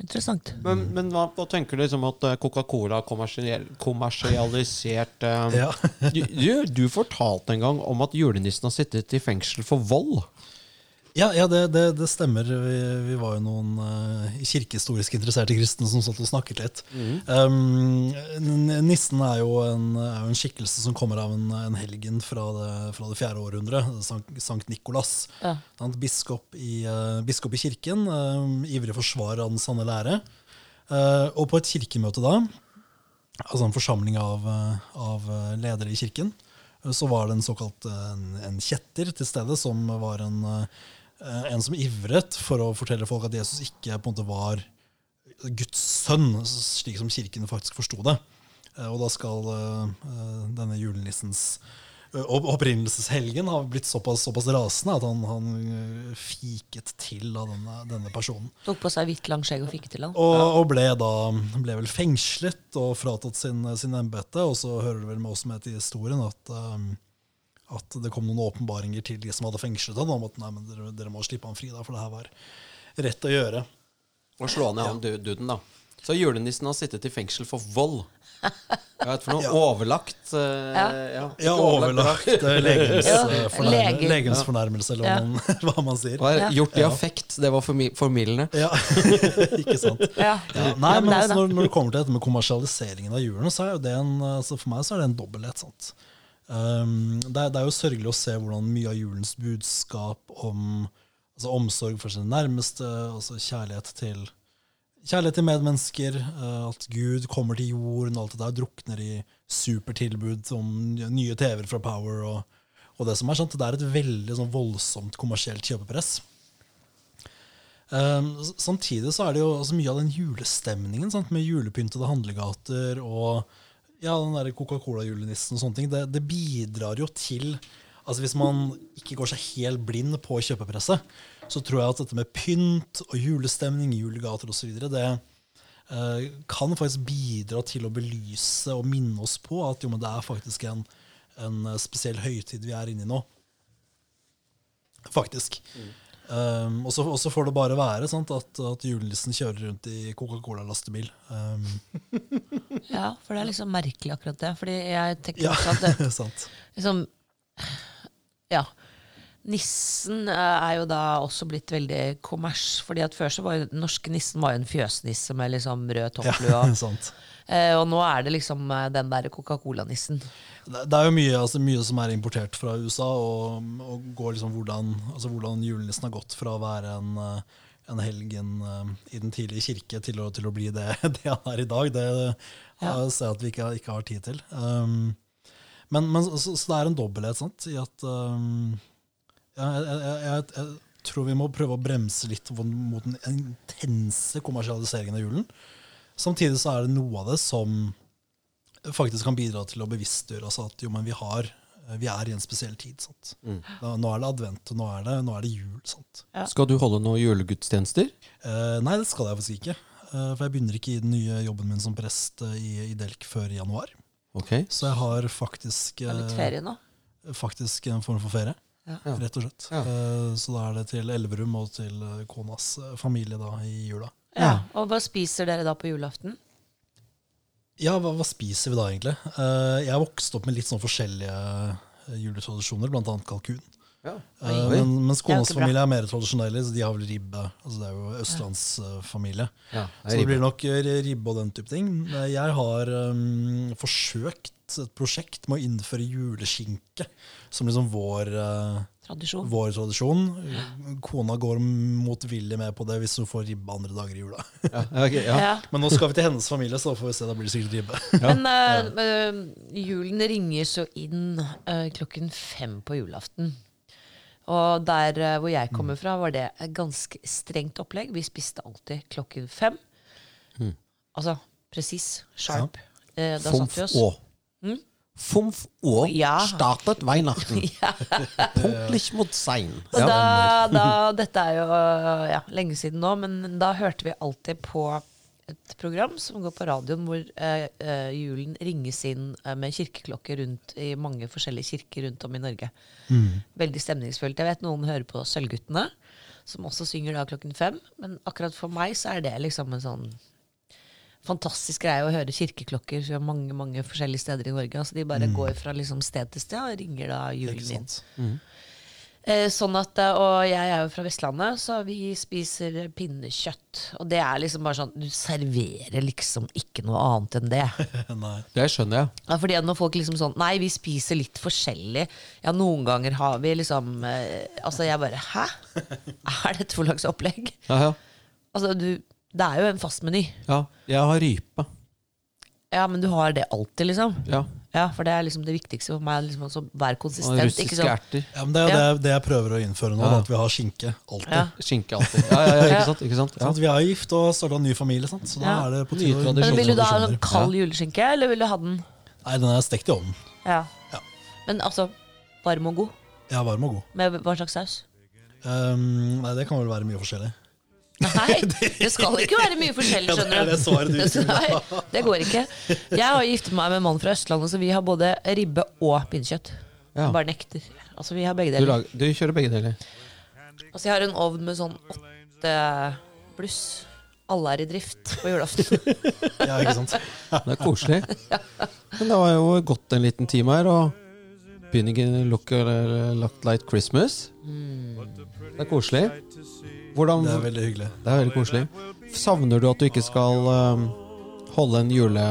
interessant. Men, men hva, hva tenker du liksom at eh, Coca-Cola kommersialisert um, Ja. [LAUGHS] du, du, du fortalte en gang om at julenissen har sittet i fengsel for vold. Ja, ja det, det, det stemmer. Vi, vi var jo noen uh, kirkehistorisk interesserte kristne som satt og snakket litt. Um, nissen er jo, en, er jo en skikkelse som kommer av en, en helgen fra det, fra det fjerde århundret. Sankt, Sankt Nikolas. Ja. Biskop i, eh, biskop i kirken. um, ivrig forsvarer av den sanne lære. Uh, og på et kirkemøte da, altså en forsamling av, av ledere i kirken, så var det en såkalt en, en kjetter til stede, som var en, en som ivret for å fortelle folk at Jesus ikke på en måte var Guds sønn, slik som kirken faktisk forsto det. Eh, Og da skal eh, eh, denne julenissens eh, opprinnelseshelgen ha blitt såpass, såpass rasende at han, han eh, fiket til av denne, denne personen. Tok på seg hvitt, langt skjegg og fiket til han. Og, og ble da ble vel fengslet og fratatt sin, sin embete. Og så hører det vel med oss med til historien at, um, at det kom noen åpenbaringer til de som hadde fengslet ham, om at nei, men dere, dere må slippe han fri, da, for det her var rett å gjøre. Og slå ned han ja. duden, da. Så julenissen har sittet i fengsel for vold. [LAUGHS] Jeg vet for noe overlagt uh, Ja. ja, Ja, overlagt legems, Ja, eh, fornærme- lege. legemsfornærmelse, eller Ja. man, [LAUGHS] hva man sier. Hva er Ja. Gjort i affekt. Det var formi- formildende. Ja, [LAUGHS] ikke sant. Ja. Ja, nei, men altså, når, når det kommer til dette med kommersialiseringen av julen, så er jo det en, altså for meg så er det en dobbelthet. Sant? Um, det, er, det er jo sørgelig å se hvordan mye av julens budskap om altså omsorg for sine nærmeste, altså kjærlighet til, kjærlighet til medmennesker, uh, at Gud kommer til jorden, alt det der drukner i supertilbud om nye TV-er fra Power og, og det som er. Sant? Det er et veldig sånn, voldsomt kommersielt kjøpepress. Um, samtidig så er det jo altså, mye av den julestemningen sant? med julepyntede handlegater og ja, den der Coca-Cola-julenissen og sånne ting, det, det bidrar jo til altså Hvis man ikke går seg helt blind på kjøpepresset, så tror jeg at dette med pynt og julestemning, julegater osv., det eh, kan faktisk bidra til å belyse og minne oss på at jo, men det er faktisk en, en spesiell høytid vi er inne i nå. Faktisk. Um, og så får det bare være sant, at, at julenissen kjører rundt i Coca-Cola-lastebil. Um, [LAUGHS] ja, for det er liksom merkelig akkurat det. Fordi jeg tenker ja, også at det, [LAUGHS] sant. liksom Ja. Nissen eh, er jo da også blitt veldig kommers. fordi at Før så var jo den norske nissen var jo en fjøsnisse med liksom rød topplue. Ja, [LAUGHS] sant. Eh, og nå er det liksom eh, den der Coca-Cola-nissen. Det, er jo mye, altså, mye som er importert fra USA, og, og går liksom hvordan, altså, hvordan julenissen har gått fra å være en, eh, en helgen uh, i den tidlige kirke til å, til å bli det, [LAUGHS] det han er i dag. Det Ja. uh, ser jeg at vi ikke, ikke har tid til. Um, men, men så, så det er en dobbelthet sant, i at um, jeg, jeg, jeg, jeg tror vi må prøve å bremse litt mot den intense kommersialiseringen av julen. Samtidig så er det noe av det som faktisk kan bidra til å bevisstgjøre altså at jo, men vi, har, vi er i en spesiell tid. Sant? Da, nå er det advent, og nå er det, nå er det jul. Sant? Ja. Skal du holde noen julegudstjenester? Eh, nei, det skal jeg faktisk ikke. Eh, for jeg begynner ikke i den nye jobben min som prest eh, i, i Delk før i januar. Okay. Så jeg har faktisk, Det er litt eh, ferie nå. faktisk en form for ferie. rett og slett. Ja. Eh, Så da er det til Elverum og til eh, konas eh, familie da i jula. Ja. Og hva spiser dere da på julaften? Ja, hva, hva spiser vi da egentlig? Uh, Jeg har vokst opp med litt sånn forskjellige eh, juletradisjoner, annet kalkun. Ja. Eh, Oi. Men, mens konas familie er mer tradisjonelle, så de har vel ribbe. Altså Det er jo østlandsfamilie. Ja, Så det blir nok ribbe og den type ting. Jeg har um, forsøkt et prosjekt med å innføre juleskinke som liksom vår, eh, Tradisjon. vår tradisjon. Kona går motvillig med på det hvis hun får ribbe andre dager i jula. Ja, okay, ja. Ja. Men nå skal vi til hennes familie, så får vi se. Da blir det sikkert ribbe. Men uh, eh, julen ringer så inn uh, klokken fem på julaften. Og der uh, hvor jeg kommer fra, var det et ganske strengt opplegg. Vi spiste alltid klokken fem. Altså presis, sharp. Da satt vi oss. å. Fomf å Ja. startet Weihnachten. [LAUGHS] Punktlich mot sein. Da, da, dette er jo ja, lenge siden nå, men da hørte vi alltid på et program som går på radioen hvor eh, eh, julen ringes inn eh, med kirkeklokker rundt i mange forskjellige kirker rundt om i Norge. Veldig stemningsfullt. Jeg vet noen hører på Sølvguttene, som også synger da klokken fem. Men akkurat for meg så er det liksom en sånn fantastisk greie å høre kirkeklokker fra mange mange forskjellige steder i Norge. Altså De bare går fra liksom sted til sted og ringer da julen inn. Mm. Eh, sånn at, eh, Og jeg er jo fra Vestlandet, så vi spiser pinnekjøtt. Og det er liksom bare sånn Du serverer liksom ikke noe annet enn det. [LAUGHS] Nei. Det skjønner jeg. Ja, fordi når folk liksom sånn Nei, vi spiser litt forskjellig. Ja, noen ganger har vi liksom eh, Altså, jeg bare Hæ? Er dette for slags opplegg? Ja, ja. Altså, du Det er jo en fast meny. ja. Jeg har rype. Ja, men du har det alltid, liksom. Ja. Ja, for det er liksom det viktigste for meg. Liksom, å være Og konsistent. Ikke russiske sånn erter. Ja, men det er jo Ja. det, det jeg prøver å innføre nå, Ja. at vi har skinke alltid. ja. Skinke alltid. Ja, ja, ikke sant? Ikke sant? Ja. Sånn vi er gift og starta en ny familie, sant? så da Ja. er det på tide å. Men Vil du da ha sånn kald juleskinke, eller vil du ha den Nei, den er stekt i ovnen. Ja. Ja. Men altså, varm og god? Ja, varm og god. Med hva slags saus? Um, nei, det kan vel være mye forskjellig. Nei, [LAUGHS] det skal ikke være mye forskjellig, Ja, det skjønner er det svaret du [LAUGHS] skulle. Nei, det går ikke. Jeg har giftet meg med en mann fra Østlandet, så vi har både ribbe og pinnekjøtt. Ja. Bare nekter. Altså, vi har begge Du, deler. lag, du kjører begge deler. Altså, jeg har en ovn med sånn åtte bluss. Alle er i drift på julaften. [LAUGHS] Ja, ikke sant? Det er koselig. Men det var jo gått en liten time her, og begynner ikke look, eller lagt Light Christmas. Det er koselig. Hvordan, Det er veldig hyggelig. det er veldig koselig. Savner du at du ikke skal um, holde en jule...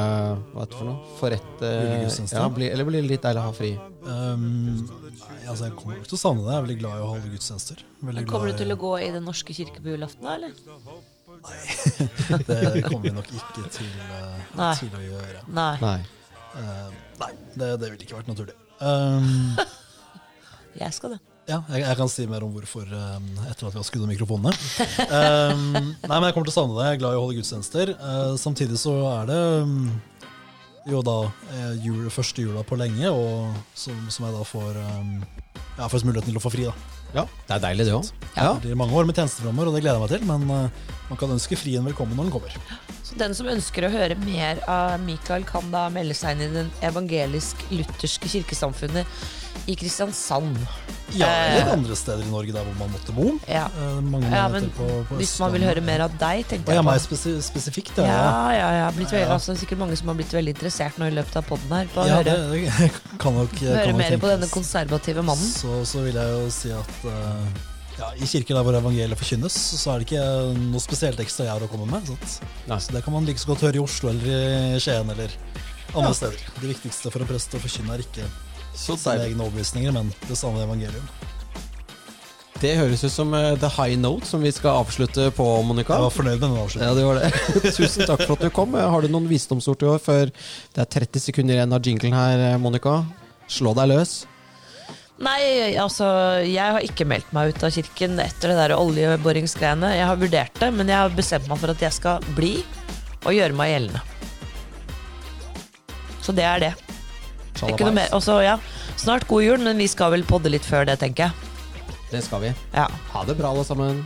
Hva heter det for noe? Forrett eh, ja, bli, Eller blir det litt deilig å ha fri? Um, nei, altså, jeg kommer ikke til å savne det. Jeg er veldig glad i å holde gudstjenester. Veldig Kommer glad du til å gå i Den norske kirke på julaften, da, eller? [LAUGHS] Det kommer vi nok ikke til, uh, til å gjøre. Nei. Nei. Uh, nei, det, det ville ikke vært naturlig. Um, [LAUGHS] Jeg skal det. Ja, jeg, jeg kan si mer om hvorfor um, etter at vi har skrudd av mikrofonene. Um, nei, men Jeg kommer til å savne det. Jeg er glad i å holde gudstjenester. Uh, samtidig så er det um, jo da eh, jul, første jula på lenge, og som, som jeg da får um, ja, får muligheten til å få fri. da. Ja, det er deilig, det òg. Ja. Det blir mange år med tjenester framover, og det gleder jeg meg til. Men uh, man kan ønske frien velkommen når den kommer. Så den som ønsker å høre mer av Mikael, kan da melde seg inn i den evangelisk-lutherske kirkesamfunnet i Kristiansand. Ja, eller Eh. andre steder i Norge der hvor man måtte bo. Ja. Mange Ja, men på, på Hvis man vil høre mer av deg, tenkte jeg. ja, meg på. spesi spesifikt, ja. Ja, ja, ja. Blitt veldig, altså, sikkert mange som har blitt veldig interessert nå i løpet av poden her. På å Ja, høre, det, kan nok, kan høre nok mer på denne konservative mannen. Så, så vil jeg jo si at uh, ja, i kirker der hvor evangeliet forkynnes, så er det ikke noe spesielt ekstra jeg har å komme med. Sant? Så det kan man like så godt høre i Oslo eller i Skien eller andre steder. Det viktigste for en prest å forkynne er ikke Så sine egne overbevisninger, men det samme evangelium. Det høres ut som uh, the high note som vi skal avslutte på, Monica. Jeg var fornøyd med den Ja, det var det. [LAUGHS] Tusen takk for at du kom. Har du noen visdomsord til år før det er 30 sekunder igjen av jinglen her, eh, Monica? Slå deg løs. Nei, altså, jeg har ikke meldt meg ut av kirken etter det der oljeboringsgreiene. Jeg har vurdert det, men jeg har bestemt meg for at jeg skal bli og gjøre meg gjeldende. Så det er det. Ikke noe mer. Og ja, snart god jul, men vi skal vel podde litt før det, tenker jeg. Det skal vi. Ja. Ha det bra, alle sammen.